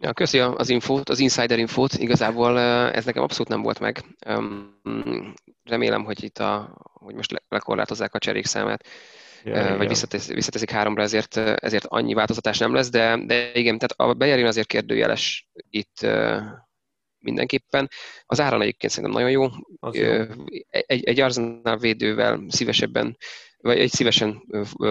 Ja, köszi az infót, az insider infót. Igazából ez nekem abszolút nem volt meg. Remélem, hogy itt a, hogy most lekorlátozzák a cserék számát ja, vagy visszatesz, visszateszik háromra, ezért, ezért annyi változtatás nem lesz, de, de igen, tehát a Bejerin azért kérdőjeles itt mindenképpen. Az ára egyébként szerintem nagyon jó. jó. Egy, egy Arsenal védővel szívesebben vagy egy szívesen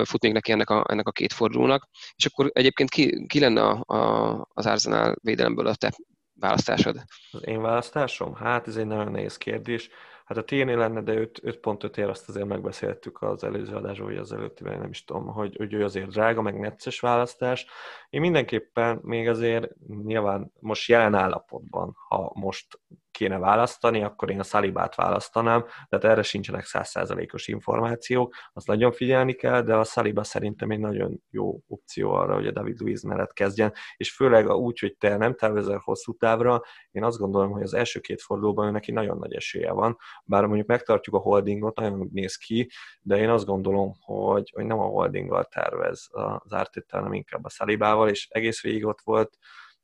futnék neki ennek a, ennek a két fordulónak, és akkor egyébként ki, ki lenne a, a, az Arsenal védelemből a te választásod? Az én választásom? Hát ez egy nagyon nehéz kérdés. Hát a Térnél lenne, de 5.5 ér azt azért megbeszéltük az előző adásban, vagy az előttivel, nem is tudom, hogy, hogy ő azért drága, meg necces választás. Én mindenképpen még azért nyilván most jelen állapotban, ha most kéne választani, akkor én a Szalibát választanám, de erre sincsenek százszázalékos információk, azt nagyon figyelni kell, de a Saliba szerintem egy nagyon jó opció arra, hogy a David Luiz mellett kezdjen, és főleg úgy, hogy te nem tervezel hosszú távra, én azt gondolom, hogy az első két fordulóban neki nagyon nagy esélye van, bár mondjuk megtartjuk a holdingot, nagyon úgy néz ki, de én azt gondolom, hogy, hogy nem a holdinggal tervez az Arteta, hanem inkább a Salibával, és egész végig ott volt,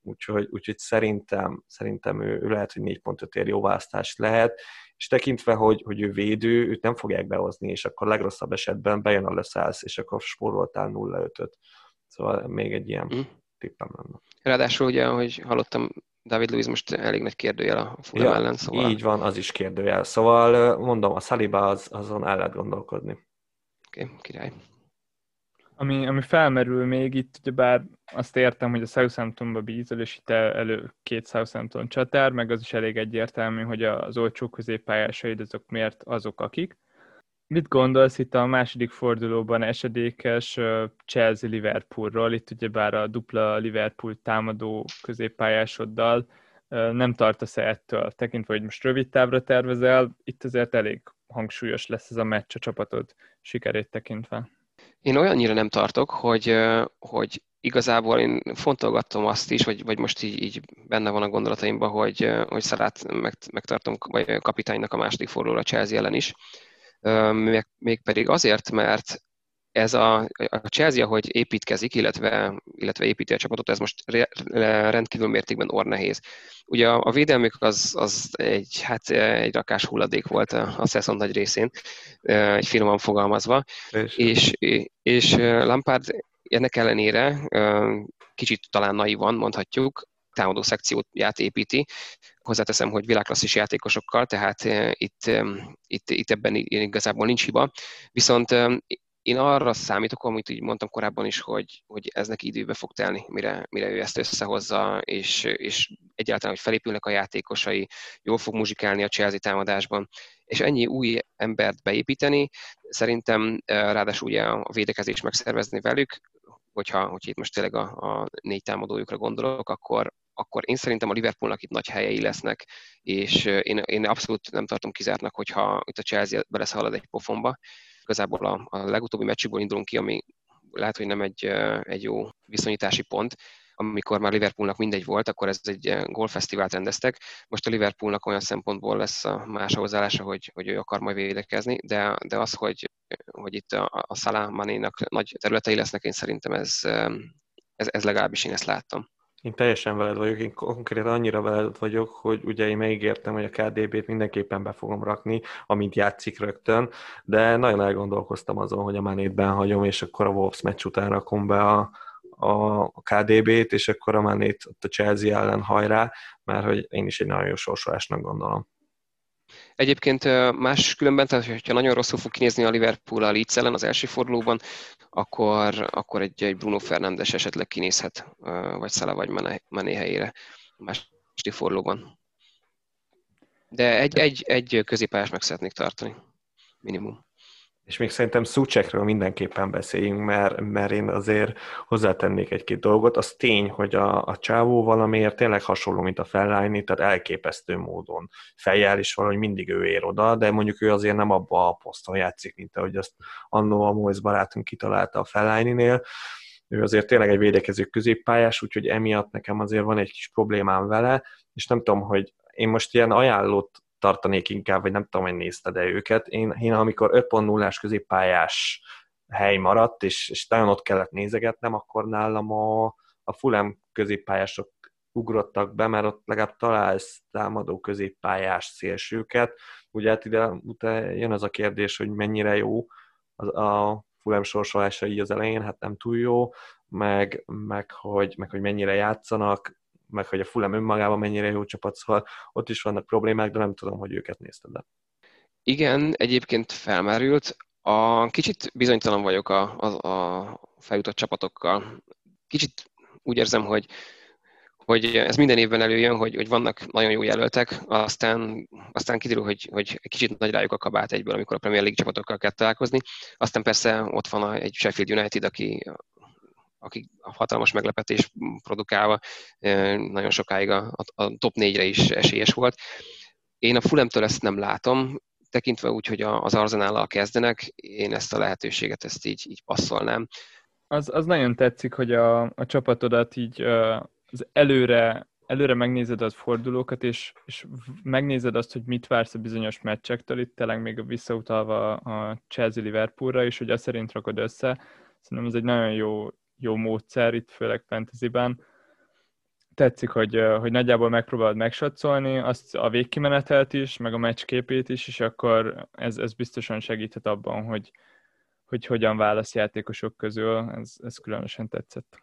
úgyhogy, úgyhogy szerintem, szerintem ő, ő lehet, hogy 4.5 ér jó választás lehet, és tekintve, hogy, hogy ő védő, őt nem fogják behozni, és akkor legrosszabb esetben bejön a leszállsz, és akkor spóroltál 0-5-öt. Szóval még egy ilyen mm. tippem lenne. Ráadásul ugye, ahogy hallottam, David Luiz most elég nagy kérdőjel a Fulham ja, ellen, szóval... Így van, az is kérdőjel. Szóval mondom, a Saliba az, azon el lehet gondolkodni. Oké, okay, király. Ami, ami felmerül még itt, ugye bár azt értem, hogy a Southamptonba bízol, és itt elő két Southampton csatár, meg az is elég egyértelmű, hogy az olcsó középpályásaid azok miért azok, akik. Mit gondolsz itt a második fordulóban esedékes Chelsea-Liverpoolról? Itt ugye bár a dupla Liverpool támadó középpályásoddal nem tartasz -e ettől, tekintve, hogy most rövid távra tervezel, itt azért elég hangsúlyos lesz ez a meccs a csapatod sikerét tekintve. Én olyannyira nem tartok, hogy, hogy igazából én fontolgattam azt is, vagy, vagy most így, így benne van a gondolataimban, hogy, hogy Szalát meg, megtartom vagy kapitánynak a második fordulóra Chelsea ellen is. Még, mégpedig azért, mert ez a, a Chelsea, ahogy építkezik, illetve, illetve építi a csapatot, ez most rendkívül mértékben ornehéz. Ugye a, a védelmük az, az egy, hát egy rakás hulladék volt a, a szezon nagy részén, egy finoman fogalmazva, és, és, és Lampard ennek ellenére kicsit talán naivan mondhatjuk, támadó szekcióját építi. Hozzáteszem, hogy világklasszis játékosokkal, tehát itt, itt, itt ebben igazából nincs hiba. Viszont én arra számítok, amit így mondtam korábban is, hogy, hogy ez neki időbe fog telni, mire, mire ő ezt összehozza, és, és egyáltalán, hogy felépülnek a játékosai, jól fog muzsikálni a Chelsea támadásban, és ennyi új embert beépíteni, szerintem ráadásul ugye a védekezés megszervezni velük, hogyha, hogyha itt most tényleg a, a négy támadójukra gondolok, akkor, akkor én szerintem a Liverpoolnak itt nagy helyei lesznek, és én, én abszolút nem tartom kizártnak, hogyha itt a Chelsea beleszalad egy pofonba. Igazából a, a legutóbbi meccsükből indulunk ki, ami lehet, hogy nem egy, egy jó viszonyítási pont, amikor már Liverpoolnak mindegy volt, akkor ez egy golffesztivált rendeztek. Most a Liverpoolnak olyan szempontból lesz a más hozzáállása, hogy, hogy ő akar majd védekezni, de, de az, hogy, hogy itt a, a Salah Manénak nagy területei lesznek, én szerintem ez, ez, ez legalábbis én ezt láttam. Én teljesen veled vagyok, én konkrétan annyira veled vagyok, hogy ugye én megígértem, hogy a KDB-t mindenképpen be fogom rakni, amint játszik rögtön, de nagyon elgondolkoztam azon, hogy a Manét hagyom, és akkor a Wolves meccs után rakom be a, a KDB-t, és akkor a Manét a Chelsea ellen hajrá, mert hogy én is egy nagyon jó sorsolásnak gondolom. Egyébként más különben, tehát hogyha nagyon rosszul fog kinézni a Liverpool a Leeds ellen az első fordulóban, akkor, akkor egy, egy Bruno Fernandes esetleg kinézhet, vagy Szala vagy Mané helyére a második fordulóban. De egy, egy, egy középpályás meg szeretnék tartani, minimum. És még szerintem Szucsekről mindenképpen beszéljünk, mert, mert én azért hozzátennék egy-két dolgot. Az tény, hogy a, a csávó valamiért tényleg hasonló, mint a Fellaini, tehát elképesztő módon fejjel is valahogy mindig ő ér oda, de mondjuk ő azért nem abba a poszton játszik, mint ahogy azt annó a Moise barátunk kitalálta a Fellaini-nél. Ő azért tényleg egy védekező középpályás, úgyhogy emiatt nekem azért van egy kis problémám vele, és nem tudom, hogy én most ilyen ajánlott tartanék inkább, vagy nem tudom, hogy nézted de őket. Én, én amikor 5.0-ás középpályás hely maradt, és, és nagyon ott kellett nézegetnem, akkor nálam a, a Fulham középpályások ugrottak be, mert ott legalább találsz támadó középpályás szélsőket. Ugye hát ide utána jön az a kérdés, hogy mennyire jó az, a Fulham sorsolása így az elején, hát nem túl jó, meg, meg, hogy, meg hogy mennyire játszanak, meg hogy a Fulham önmagában mennyire jó csapat, szóval ott is vannak problémák, de nem tudom, hogy őket nézted de. Igen, egyébként felmerült. A, kicsit bizonytalan vagyok a, a, a feljutott csapatokkal. Kicsit úgy érzem, hogy hogy ez minden évben előjön, hogy, hogy vannak nagyon jó jelöltek, aztán, aztán kiderül, hogy, hogy egy kicsit nagy rájuk a kabát egyből, amikor a Premier League csapatokkal kell találkozni. Aztán persze ott van egy Sheffield United, aki akik a hatalmas meglepetés produkálva nagyon sokáig a, a top négyre is esélyes volt. Én a Fulemtől ezt nem látom, tekintve úgy, hogy az Arzenállal kezdenek, én ezt a lehetőséget ezt így, így passzolnám. Az, az nagyon tetszik, hogy a, a csapatodat így az előre, előre megnézed az fordulókat, és, és megnézed azt, hogy mit vársz a bizonyos meccsektől, itt tényleg még visszautalva a Chelsea Liverpoolra, és hogy azt szerint rakod össze. Szerintem ez egy nagyon jó, jó módszer itt, főleg fantasyben. Tetszik, hogy, hogy nagyjából megpróbálod megsatszolni azt a végkimenetelt is, meg a meccsképét is, és akkor ez, ez biztosan segíthet abban, hogy, hogy hogyan válasz játékosok közül. Ez, ez különösen tetszett.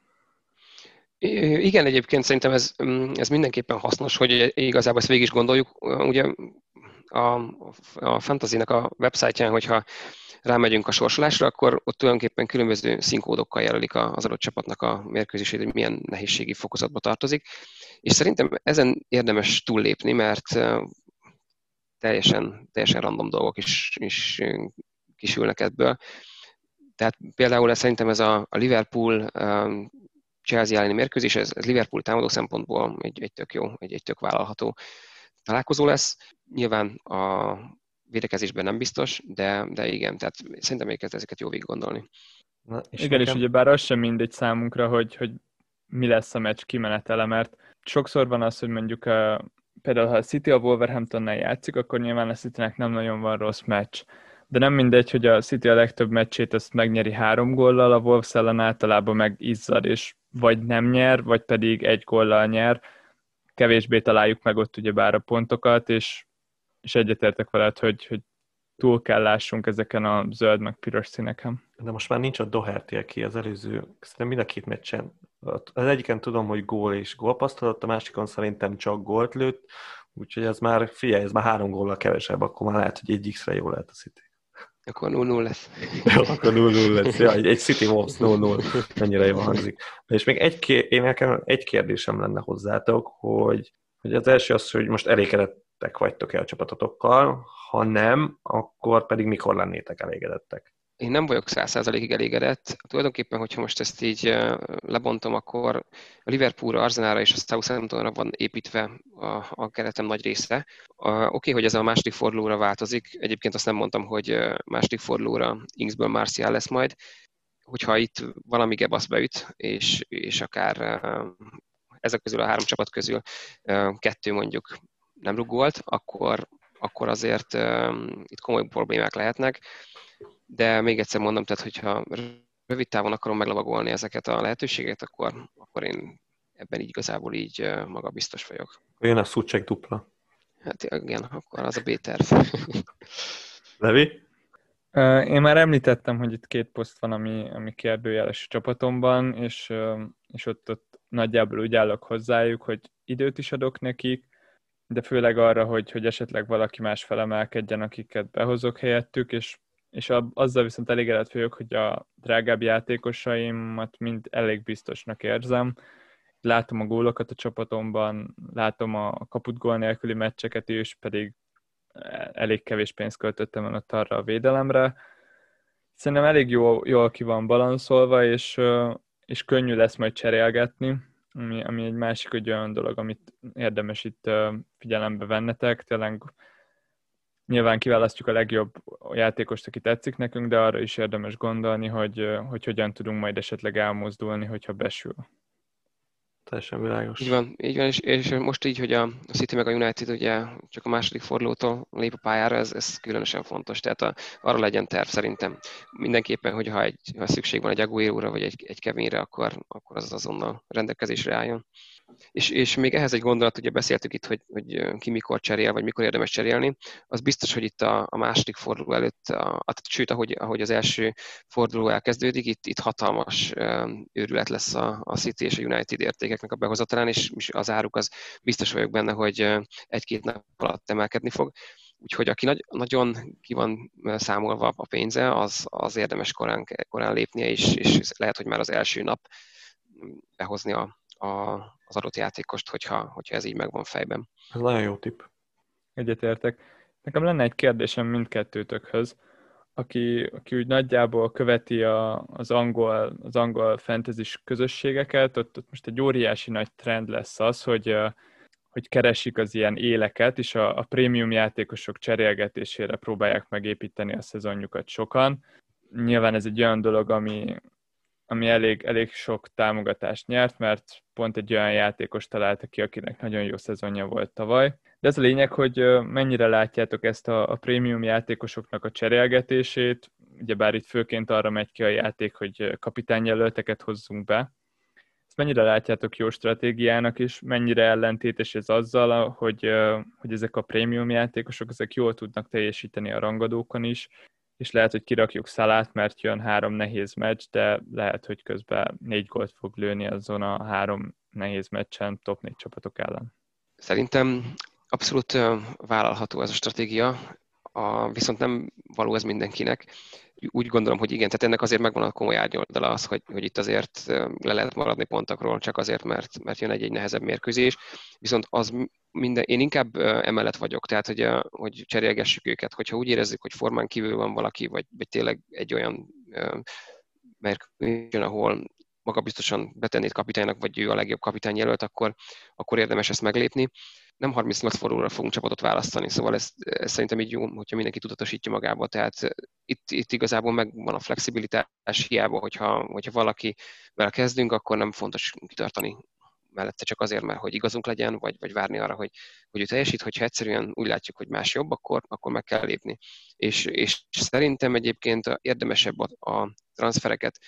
Igen, egyébként szerintem ez, mm, ez mindenképpen hasznos, hogy igazából ezt végig is gondoljuk. Ugye a, a Fantasy-nek a websájtján, hogyha rámegyünk a sorsolásra, akkor ott tulajdonképpen különböző színkódokkal jelölik az adott csapatnak a mérkőzését, hogy milyen nehézségi fokozatba tartozik. És szerintem ezen érdemes túllépni, mert teljesen, teljesen random dolgok is, is kisülnek ebből. Tehát például szerintem ez a, a Liverpool Chelsea elleni mérkőzés, ez, ez Liverpool támadó szempontból egy, egy tök jó, egy, egy tök vállalható találkozó lesz. Nyilván a védekezésben nem biztos, de, de igen, tehát szerintem még ezeket jó végig gondolni. Na, és igen, nekem... és ugye bár az sem mindegy számunkra, hogy, hogy mi lesz a meccs kimenetele, mert sokszor van az, hogy mondjuk a, például ha a City a Wolverhamptonnál játszik, akkor nyilván a Citynek nem nagyon van rossz meccs. De nem mindegy, hogy a City a legtöbb meccsét azt megnyeri három góllal, a Wolves ellen általában meg izzad, és vagy nem nyer, vagy pedig egy góllal nyer. Kevésbé találjuk meg ott ugye bár a pontokat, és és egyetértek veled, hogy, hogy túl kell lássunk ezeken a zöld meg piros színeken. De most már nincs a Doherty, aki az előző, szerintem mind a két meccsen. Az egyiken tudom, hogy gól és gólpaszt adott, a másikon szerintem csak gólt lőtt, úgyhogy ez már, figyelj, ez már három góllal kevesebb, akkor már lehet, hogy egy X-re jó lehet a City. Akkor 0-0 lesz. Jó, akkor 0-0 lesz. Ja, egy, City Wolves 0-0. Mennyire jó hangzik. És még egy, én nekem egy kérdésem lenne hozzátok, hogy, hogy az első az, hogy most elégedett elégedettek vagytok-e a csapatotokkal, ha nem, akkor pedig mikor lennétek elégedettek? Én nem vagyok száz százalékig elégedett. Tulajdonképpen, hogyha most ezt így lebontom, akkor a Liverpoolra, Arsenalra és a Southamptonra van építve a, a keretem nagy része. Oké, okay, hogy ez a második fordulóra változik. Egyébként azt nem mondtam, hogy második fordulóra Ingsből Martial lesz majd. Hogyha itt valami gebasz beüt, és, és akár ezek közül a három csapat közül kettő mondjuk nem rugolt, akkor, akkor azért itt komoly problémák lehetnek de még egyszer mondom, tehát hogyha rövid távon akarom meglavagolni ezeket a lehetőségeket, akkor, akkor én ebben így igazából így maga biztos vagyok. Olyan a szucsek dupla. Hát igen, akkor az a B-terv. Levi? Én már említettem, hogy itt két poszt van, ami, ami kérdőjeles a csapatomban, és, és ott, ott nagyjából úgy állok hozzájuk, hogy időt is adok nekik, de főleg arra, hogy, hogy esetleg valaki más felemelkedjen, akiket behozok helyettük, és és azzal viszont elégedett vagyok, hogy a drágább játékosaimat mind elég biztosnak érzem. Látom a gólokat a csapatomban, látom a kaput gól nélküli meccseket is, pedig elég kevés pénzt költöttem el ott arra a védelemre. Szerintem elég jó, jól ki van balanszolva, és, és könnyű lesz majd cserélgetni, ami, ami egy másik egy olyan dolog, amit érdemes itt figyelembe vennetek. Tényleg Nyilván kiválasztjuk a legjobb játékost, aki tetszik nekünk, de arra is érdemes gondolni, hogy, hogy hogyan tudunk majd esetleg elmozdulni, hogyha besül. Teljesen világos. Így van, így van és, és most így, hogy a City meg a United ugye csak a második fordulótól lép a pályára, ez, ez különösen fontos. Tehát a, arra legyen terv szerintem. Mindenképpen, hogy ha, egy, ha szükség van egy Aguero-ra vagy egy, egy Kevinre, akkor, akkor az azonnal rendelkezésre álljon. És, és még ehhez egy gondolat, ugye beszéltük itt, hogy, hogy ki mikor cserél, vagy mikor érdemes cserélni. Az biztos, hogy itt a, a második forduló előtt, a, a, sőt, ahogy, ahogy az első forduló elkezdődik, itt, itt hatalmas őrület lesz a, a City és a United értékeknek a behozatalán, és, és az áruk az biztos vagyok benne, hogy egy-két nap alatt emelkedni fog. Úgyhogy aki nagy, nagyon ki van számolva a pénze, az, az érdemes korán, korán lépnie, és, és lehet, hogy már az első nap behozni a, a, az adott játékost, hogyha, hogyha ez így megvan fejben. Ez nagyon jó tipp. Egyetértek. Nekem lenne egy kérdésem mindkettőtökhöz, aki, aki úgy nagyjából követi a, az, angol, az angol fantasy közösségeket, ott, ott most egy óriási nagy trend lesz az, hogy, hogy keresik az ilyen éleket, és a, a prémium játékosok cserélgetésére próbálják megépíteni a szezonjukat sokan. Nyilván ez egy olyan dolog, ami, ami elég, elég sok támogatást nyert, mert pont egy olyan játékos találta ki, akinek nagyon jó szezonja volt tavaly. De ez a lényeg, hogy mennyire látjátok ezt a, a prémium játékosoknak a cserélgetését, ugyebár itt főként arra megy ki a játék, hogy kapitányjelölteket hozzunk be. Ezt mennyire látjátok jó stratégiának, és mennyire ellentétes ez azzal, hogy, hogy ezek a prémium játékosok, ezek jól tudnak teljesíteni a rangadókon is, és lehet, hogy kirakjuk Szalát, mert jön három nehéz meccs, de lehet, hogy közben négy gólt fog lőni azon a három nehéz meccsen top négy csapatok ellen. Szerintem abszolút vállalható ez a stratégia, a, viszont nem való ez mindenkinek. Úgy gondolom, hogy igen, tehát ennek azért megvan a komoly árnyoldala az, hogy, hogy itt azért le lehet maradni pontokról, csak azért, mert, mert jön egy-egy nehezebb mérkőzés. Viszont az minden, én inkább emellett vagyok, tehát hogy, hogy cserélgessük őket, hogyha úgy érezzük, hogy formán kívül van valaki, vagy, vagy tényleg egy olyan mérkőzés, ahol maga biztosan betennéd kapitánynak, vagy ő a legjobb kapitány jelölt, akkor, akkor érdemes ezt meglépni. Nem 38 fordulóra fogunk csapatot választani, szóval ez, ez szerintem így jó, hogyha mindenki tudatosítja magába. Tehát itt, itt igazából megvan a flexibilitás hiába, hogyha, hogyha valaki vele kezdünk, akkor nem fontos kitartani mellette csak azért, mert hogy igazunk legyen, vagy, vagy várni arra, hogy, hogy ő teljesít, hogyha egyszerűen úgy látjuk, hogy más jobb, akkor, akkor meg kell lépni. És, és szerintem egyébként érdemesebb a, a transfereket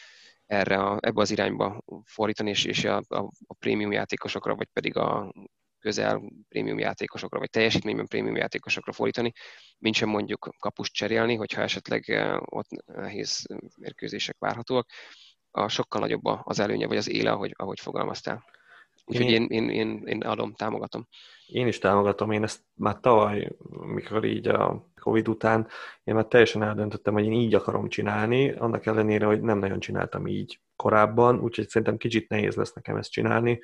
erre a, ebbe az irányba fordítani, és, és a, a, a prémium játékosokra, vagy pedig a közel prémium játékosokra, vagy teljesítményben prémium játékosokra fordítani, mint sem mondjuk kapust cserélni, hogyha esetleg eh, ott nehéz mérkőzések várhatóak. A sokkal nagyobb az előnye, vagy az éle, ahogy, ahogy fogalmaztál. Úgyhogy én, én, én, én adom, támogatom. Én is támogatom, én ezt már tavaly, mikor így a Covid után, én már teljesen eldöntöttem, hogy én így akarom csinálni, annak ellenére, hogy nem nagyon csináltam így korábban, úgyhogy szerintem kicsit nehéz lesz nekem ezt csinálni,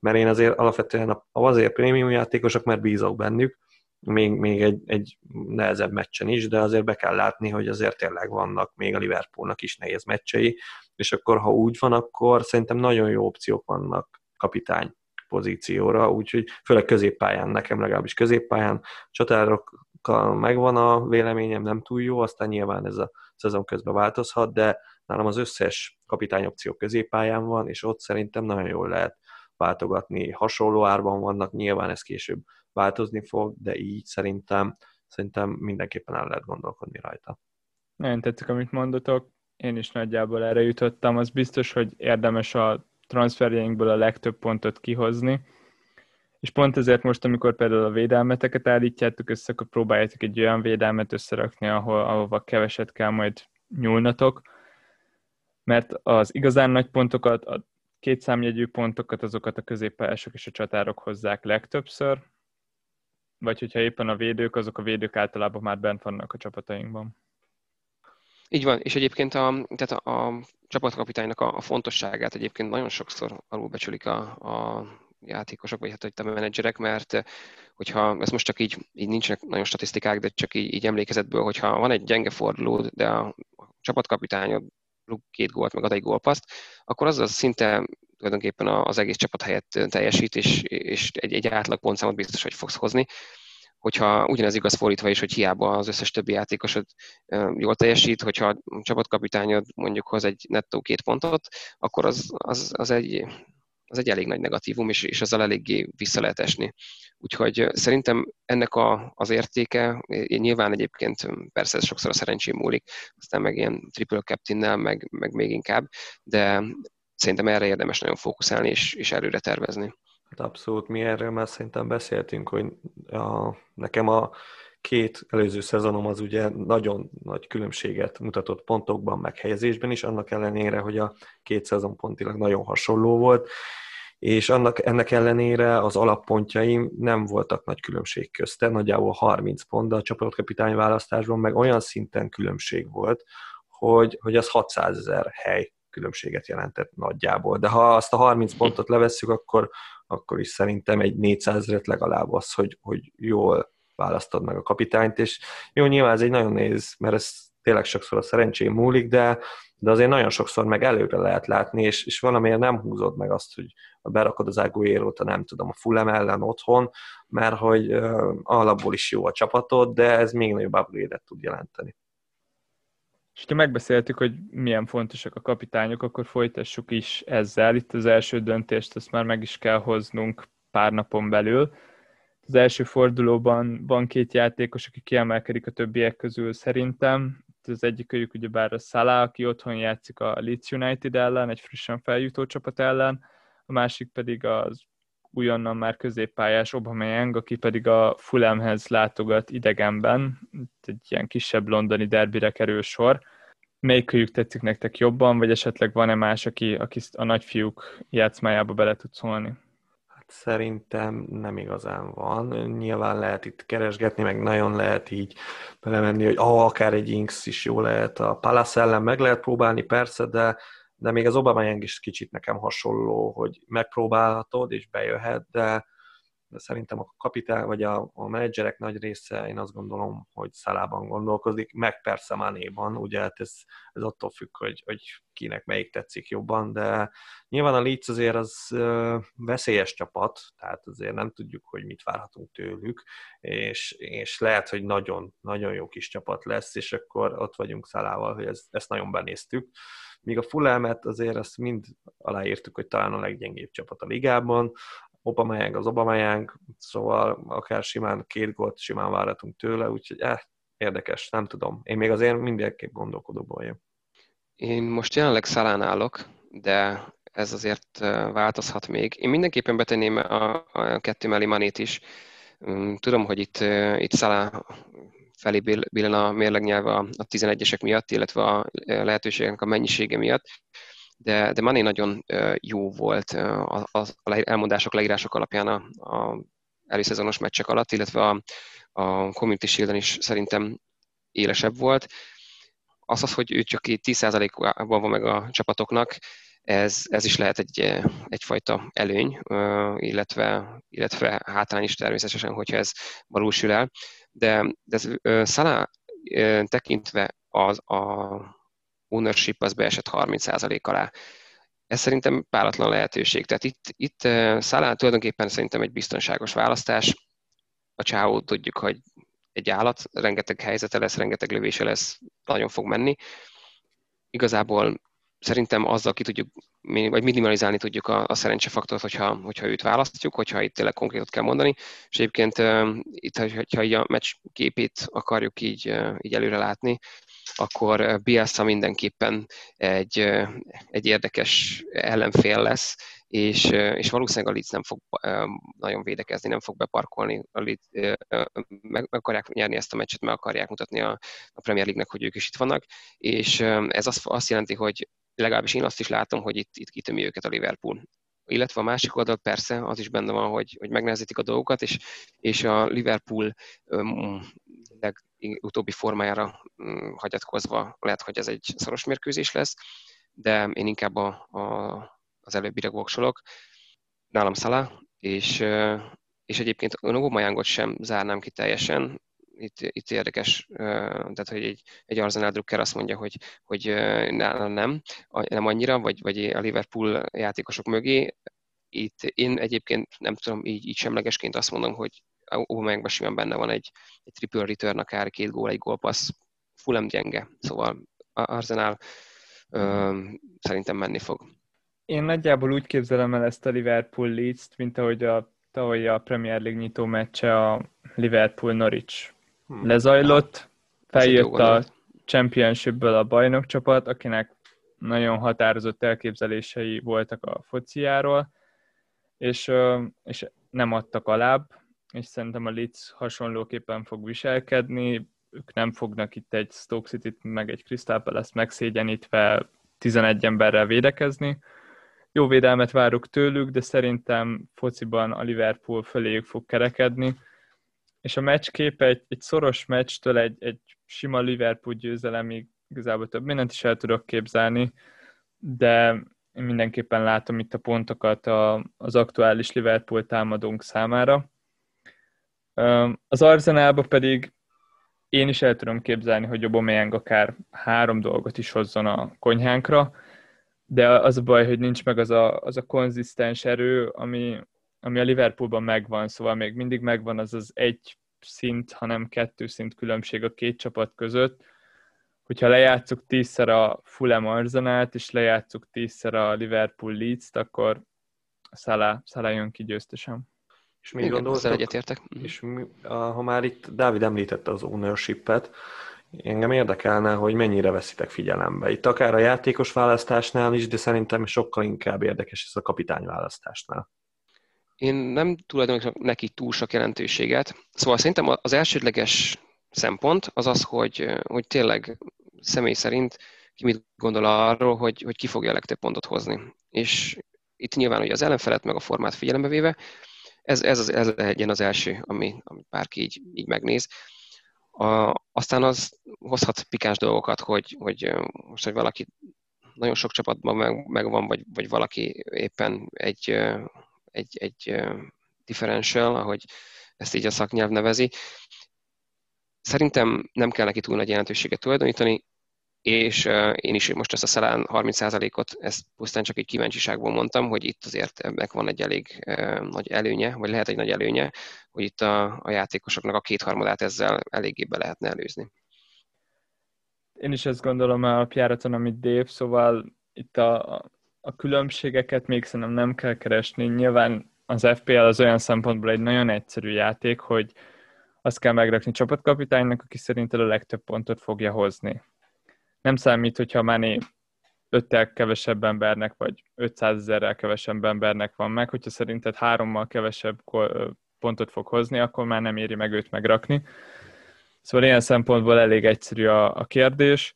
mert én azért alapvetően azért prémium játékosok, mert bízok bennük, még, még egy, egy nehezebb meccsen is, de azért be kell látni, hogy azért tényleg vannak még a Liverpoolnak is nehéz meccsei, és akkor ha úgy van, akkor szerintem nagyon jó opciók vannak kapitány pozícióra, úgyhogy főleg középpályán, nekem legalábbis középpályán csatárokkal megvan a véleményem, nem túl jó, aztán nyilván ez a szezon közben változhat, de nálam az összes kapitány opció középpályán van, és ott szerintem nagyon jól lehet váltogatni. Hasonló árban vannak, nyilván ez később változni fog, de így szerintem, szerintem mindenképpen el lehet gondolkodni rajta. Nagyon tetszik, amit mondotok. Én is nagyjából erre jutottam. Az biztos, hogy érdemes a transferjeinkből a legtöbb pontot kihozni. És pont ezért most, amikor például a védelmeteket állítjátok össze, akkor próbáljátok egy olyan védelmet összerakni, ahol, ahova keveset kell majd nyúlnatok, mert az igazán nagy pontokat, a kétszámjegyű pontokat, azokat a középpályások és a csatárok hozzák legtöbbször, vagy hogyha éppen a védők, azok a védők általában már bent vannak a csapatainkban. Így van, és egyébként a, tehát a, a csapatkapitánynak a, a fontosságát egyébként nagyon sokszor alulbecsülik a, a játékosok, vagy hát a menedzserek, mert hogyha, ez most csak így, így nincsenek nagyon statisztikák, de csak így, így emlékezetből, hogyha van egy gyenge fordulód, de a, csapatkapitányod két gólt, meg ad egy gólpaszt, akkor az szinte tulajdonképpen az egész csapat helyett teljesít, és, és egy, egy átlag pontszámot biztos, hogy fogsz hozni. Hogyha ugyanez igaz fordítva is, hogy hiába az összes többi játékosod jól teljesít, hogyha a csapatkapitányod mondjuk hoz egy nettó két pontot, akkor az, az, az egy az egy elég nagy negatívum, és, és azzal eléggé vissza lehet esni. Úgyhogy szerintem ennek a, az értéke, nyilván egyébként persze ez sokszor a szerencsém múlik, aztán meg ilyen triple captain meg, meg még inkább, de szerintem erre érdemes nagyon fókuszálni és, és előre tervezni. Hát abszolút, mi erről már szerintem beszéltünk, hogy a, nekem a két előző szezonom az ugye nagyon nagy különbséget mutatott pontokban, meg helyezésben is, annak ellenére, hogy a két szezon pontilag nagyon hasonló volt, és annak, ennek ellenére az alappontjaim nem voltak nagy különbség közte, nagyjából 30 pont, de a csapatkapitány választásban meg olyan szinten különbség volt, hogy, hogy az 600 ezer hely különbséget jelentett nagyjából. De ha azt a 30 pontot levesszük, akkor, akkor is szerintem egy 400 ezeret legalább az, hogy, hogy jól választod meg a kapitányt, és jó, nyilván ez egy nagyon néz, mert ez tényleg sokszor a szerencsém múlik, de, de azért nagyon sokszor meg előre lehet látni, és, és valamiért nem húzod meg azt, hogy berakod az Aguero-t, nem tudom, a Fulham ellen otthon, mert hogy uh, alapból is jó a csapatod, de ez még nagyobb upgrade tud jelenteni. És ha megbeszéltük, hogy milyen fontosak a kapitányok, akkor folytassuk is ezzel. Itt az első döntést ezt már meg is kell hoznunk pár napon belül. Az első fordulóban van két játékos, aki kiemelkedik a többiek közül szerintem. Az egyik őjük ugyebár a Salah, aki otthon játszik a Leeds United ellen, egy frissen feljutó csapat ellen, a másik pedig az újonnan már középpályás Aubameyang, aki pedig a Fulhamhez látogat idegenben, egy ilyen kisebb londoni derbire kerül sor. Melyikőjük tetszik nektek jobban, vagy esetleg van-e más, aki, aki a nagyfiúk játszmájába bele tud szólni? Hát szerintem nem igazán van. Nyilván lehet itt keresgetni, meg nagyon lehet így belemenni, hogy ah, akár egy Inks is jó lehet, a Palace ellen meg lehet próbálni, persze, de de még az Obama is kicsit nekem hasonló, hogy megpróbálhatod és bejöhet, de, de szerintem a kapitány vagy a, a menedzserek nagy része, én azt gondolom, hogy szalában gondolkozik, meg persze Manéban, ugye hát ez, ez attól függ, hogy, hogy kinek melyik tetszik jobban, de nyilván a Leeds azért az veszélyes csapat, tehát azért nem tudjuk, hogy mit várhatunk tőlük, és, és lehet, hogy nagyon, nagyon jó kis csapat lesz, és akkor ott vagyunk szalával, hogy ez, ezt nagyon benéztük. Míg a Fulhamet azért ezt mind aláírtuk, hogy talán a leggyengébb csapat a ligában, Obameyang az Obameyang, szóval akár simán két gólt simán várhatunk tőle, úgyhogy eh, érdekes, nem tudom. Én még azért mindenképp gondolkodóban vagyok. Én most jelenleg szalán állok, de ez azért változhat még. Én mindenképpen betenném a, a kettő mellé manét is. Mm, tudom, hogy itt, itt Szalá felé billen a mérlegnyelve a 11-esek miatt, illetve a lehetőségek a mennyisége miatt, de, de Mané nagyon jó volt az elmondások, leírások alapján a, a előszezonos meccsek alatt, illetve a, a Community shield is szerintem élesebb volt. Az az, hogy ő csak 10%-ban van meg a csapatoknak, ez, ez is lehet egy, egyfajta előny, illetve, illetve hátrány is természetesen, hogyha ez valósul el. De, de Szalá tekintve az a ownership az beesett 30% alá. Ez szerintem páratlan lehetőség. Tehát itt, itt Szalá tulajdonképpen szerintem egy biztonságos választás. A csáó tudjuk, hogy egy állat, rengeteg helyzete lesz, rengeteg lövése lesz, nagyon fog menni. Igazából szerintem azzal ki tudjuk, vagy minimalizálni tudjuk a, a szerencsefaktort, hogyha, hogyha őt választjuk, hogyha itt tényleg konkrétot kell mondani. És egyébként itt, hogyha így a meccs képét akarjuk így, így előre látni, akkor Bielsa mindenképpen egy, egy érdekes ellenfél lesz, és, és valószínűleg a Leeds nem fog nagyon védekezni, nem fog beparkolni, a Leeds, meg akarják nyerni ezt a meccset, meg akarják mutatni a, a Premier League-nek, hogy ők is itt vannak, és ez azt, azt jelenti, hogy legalábbis én azt is látom, hogy itt, itt kitömi őket a Liverpool. Illetve a másik oldal persze az is benne van, hogy, hogy megnehezítik a dolgokat, és, és a Liverpool legutóbbi formájára hagyatkozva lehet, hogy ez egy szoros mérkőzés lesz, de én inkább a, a, az előbbire voksolok. Nálam Szala, és, és egyébként Nogomajángot sem zárnám ki teljesen, itt, itt érdekes, tehát hogy egy, egy Arsenal Drucker azt mondja, hogy, hogy nálam nem, nem annyira, vagy, vagy a Liverpool játékosok mögé. Itt én egyébként nem tudom, így, így semlegesként azt mondom, hogy Aubameyangban simán benne van egy, egy triple return, akár két gól, egy gólpassz, Fulham gyenge, szóval Arsenal ö, szerintem menni fog. Én nagyjából úgy képzelem el ezt a Liverpool leeds mint ahogy a tavalyi a Premier League nyitó meccse a Liverpool-Norwich hmm. lezajlott, feljött a Championshipből a bajnokcsapat, akinek nagyon határozott elképzelései voltak a fociáról, és, és nem adtak alább, és szerintem a Leeds hasonlóképpen fog viselkedni, ők nem fognak itt egy Stoke City-t, meg egy Crystal Palace megszégyenítve 11 emberrel védekezni. Jó védelmet várok tőlük, de szerintem fociban a Liverpool föléjük fog kerekedni, és a meccskép egy, egy szoros meccstől egy, egy sima Liverpool győzelemig igazából több mindent is el tudok képzelni, de én mindenképpen látom itt a pontokat a, az aktuális Liverpool támadónk számára. Az Arzenálba pedig én is el tudom képzelni, hogy Aubameyang akár három dolgot is hozzon a konyhánkra, de az a baj, hogy nincs meg az a, az a konzisztens erő, ami, ami a Liverpoolban megvan, szóval még mindig megvan az az egy szint, hanem kettő szint különbség a két csapat között. Hogyha lejátszuk tízszer a Fulham Arzenát, és lejátszuk tízszer a Liverpool Leeds-t, akkor Salah, Salah jön ki győztesen. És még gondoltam, egyetértek. Mhm. És mi, ha már itt Dávid említette az ownership-et, engem érdekelne, hogy mennyire veszitek figyelembe. Itt akár a játékos választásnál is, de szerintem sokkal inkább érdekes ez a kapitány választásnál. Én nem tulajdonítok neki túl sok jelentőséget. Szóval szerintem az elsődleges szempont az az, hogy, hogy tényleg személy szerint ki mit gondol arról, hogy, hogy ki fogja a legtöbb pontot hozni. És itt nyilván hogy az ellenfelet meg a formát figyelembe véve, ez, ez, az, ez legyen az első, ami, amit bárki így, így megnéz. A, aztán az hozhat pikáns dolgokat, hogy, hogy most, hogy valaki nagyon sok csapatban meg, megvan, vagy, vagy valaki éppen egy egy, egy differential, ahogy ezt így a szaknyelv nevezi. Szerintem nem kell neki túl nagy jelentőséget tulajdonítani, és én is most ezt a Szelán 30%-ot, ezt pusztán csak egy kíváncsiságból mondtam, hogy itt azért ennek van egy elég nagy előnye, vagy lehet egy nagy előnye, hogy itt a, a játékosoknak a kétharmadát ezzel eléggé be lehetne előzni. Én is ezt gondolom a alapjáraton, amit Dave, szóval itt a, a különbségeket még szerintem nem kell keresni. Nyilván az FPL az olyan szempontból egy nagyon egyszerű játék, hogy azt kell megrakni csapatkapitánynak, aki szerinted a legtöbb pontot fogja hozni. Nem számít, hogyha Mané öttel kevesebb embernek, vagy 500 ezerrel kevesebb embernek van meg, hogyha szerinted hárommal kevesebb pontot fog hozni, akkor már nem éri meg őt megrakni. Szóval ilyen szempontból elég egyszerű a, a kérdés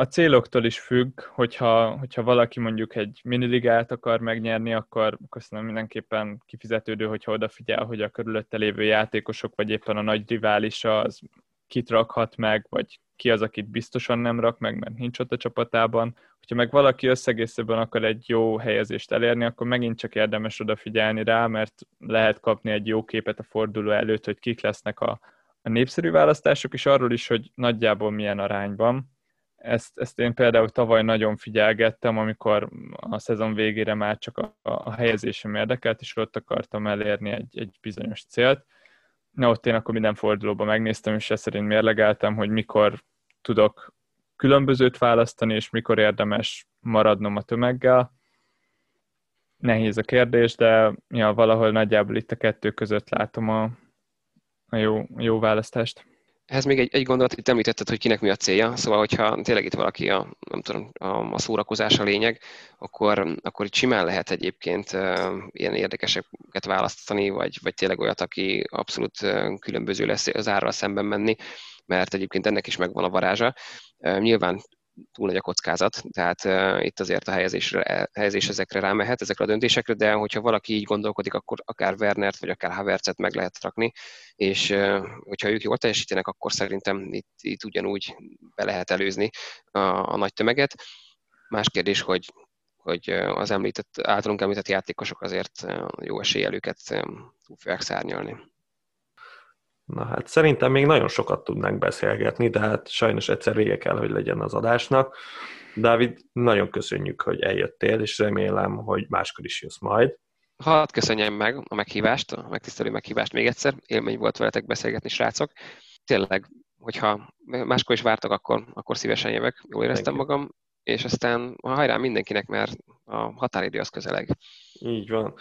a céloktól is függ, hogyha, hogyha valaki mondjuk egy miniligát akar megnyerni, akkor, akkor szerintem mindenképpen kifizetődő, hogyha odafigyel, hogy a körülötte lévő játékosok, vagy éppen a nagy riválisa az kit rakhat meg, vagy ki az, akit biztosan nem rak meg, mert nincs ott a csapatában. Hogyha meg valaki összegészében akar egy jó helyezést elérni, akkor megint csak érdemes odafigyelni rá, mert lehet kapni egy jó képet a forduló előtt, hogy kik lesznek a, a népszerű választások, és arról is, hogy nagyjából milyen arányban. Ezt, ezt én például tavaly nagyon figyelgettem, amikor a szezon végére már csak a, a helyezésem érdekelt, és ott akartam elérni egy, egy bizonyos célt. Na, ott én akkor minden fordulóban megnéztem, és ezt szerint mérlegeltem, hogy mikor tudok különbözőt választani, és mikor érdemes maradnom a tömeggel. Nehéz a kérdés, de ja, valahol nagyjából itt a kettő között látom a, a jó, jó választást. Ehhez még egy, egy gondolat, itt említetted, hogy kinek mi a célja, szóval hogyha tényleg itt valaki a, nem tudom, a, a szórakozás a lényeg, akkor, akkor itt simán lehet egyébként uh, ilyen érdekeseket választani, vagy, vagy tényleg olyat, aki abszolút uh, különböző lesz az árral szemben menni, mert egyébként ennek is megvan a varázsa. Uh, nyilván túl nagy a kockázat, tehát uh, itt azért a helyezésre, helyezés ezekre rámehet, ezekre a döntésekre, de hogyha valaki így gondolkodik, akkor akár Wernert vagy akár Havertzet meg lehet rakni, és uh, hogyha ők jól teljesítenek, akkor szerintem itt, itt ugyanúgy be lehet előzni a, a nagy tömeget. Más kérdés, hogy hogy az említett, általunk említett játékosok azért jó eséllyel őket túl fogják szárnyalni. Na hát szerintem még nagyon sokat tudnánk beszélgetni, de hát sajnos egyszer vége kell, hogy legyen az adásnak. Dávid, nagyon köszönjük, hogy eljöttél, és remélem, hogy máskor is jössz majd. Hadd köszönjem meg a meghívást, a megtisztelő meghívást még egyszer. Élmény volt veletek beszélgetni, srácok. Tényleg, hogyha máskor is vártak, akkor, akkor szívesen jövök. Jól éreztem magam, és aztán hajrá mindenkinek, mert a határidő az közeleg. Így van.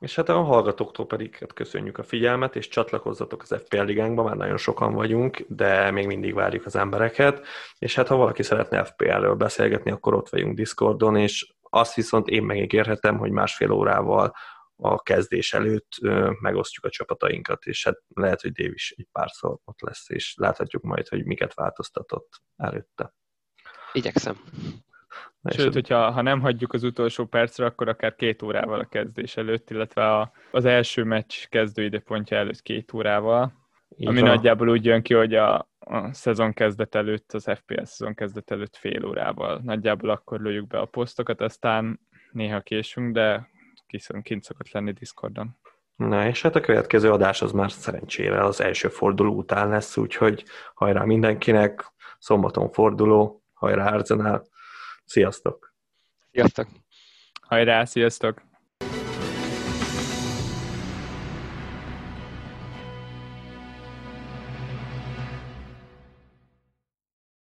És hát a hallgatóktól pedig hát köszönjük a figyelmet, és csatlakozzatok az FPL ligánkba, már nagyon sokan vagyunk, de még mindig várjuk az embereket, és hát ha valaki szeretne FPL-ről beszélgetni, akkor ott vagyunk Discordon, és azt viszont én megígérhetem, hogy másfél órával a kezdés előtt megosztjuk a csapatainkat, és hát lehet, hogy Dév is egy párszor ott lesz, és láthatjuk majd, hogy miket változtatott előtte. Igyekszem. Sőt, hogyha ha nem hagyjuk az utolsó percre, akkor akár két órával a kezdés előtt, illetve a, az első meccs kezdőidőpontja előtt két órával, Így ami van. nagyjából úgy jön ki, hogy a, a szezon kezdet előtt, az FPS szezon kezdet előtt fél órával. Nagyjából akkor lőjük be a posztokat, aztán néha késünk, de kint szokott lenni Discordon. Na, és hát a következő adás az már szerencsére az első forduló után lesz, úgyhogy hajrá mindenkinek, szombaton forduló, hajrá Arsenal, Sziasztok! Sziasztok! Hajrá, sziasztok!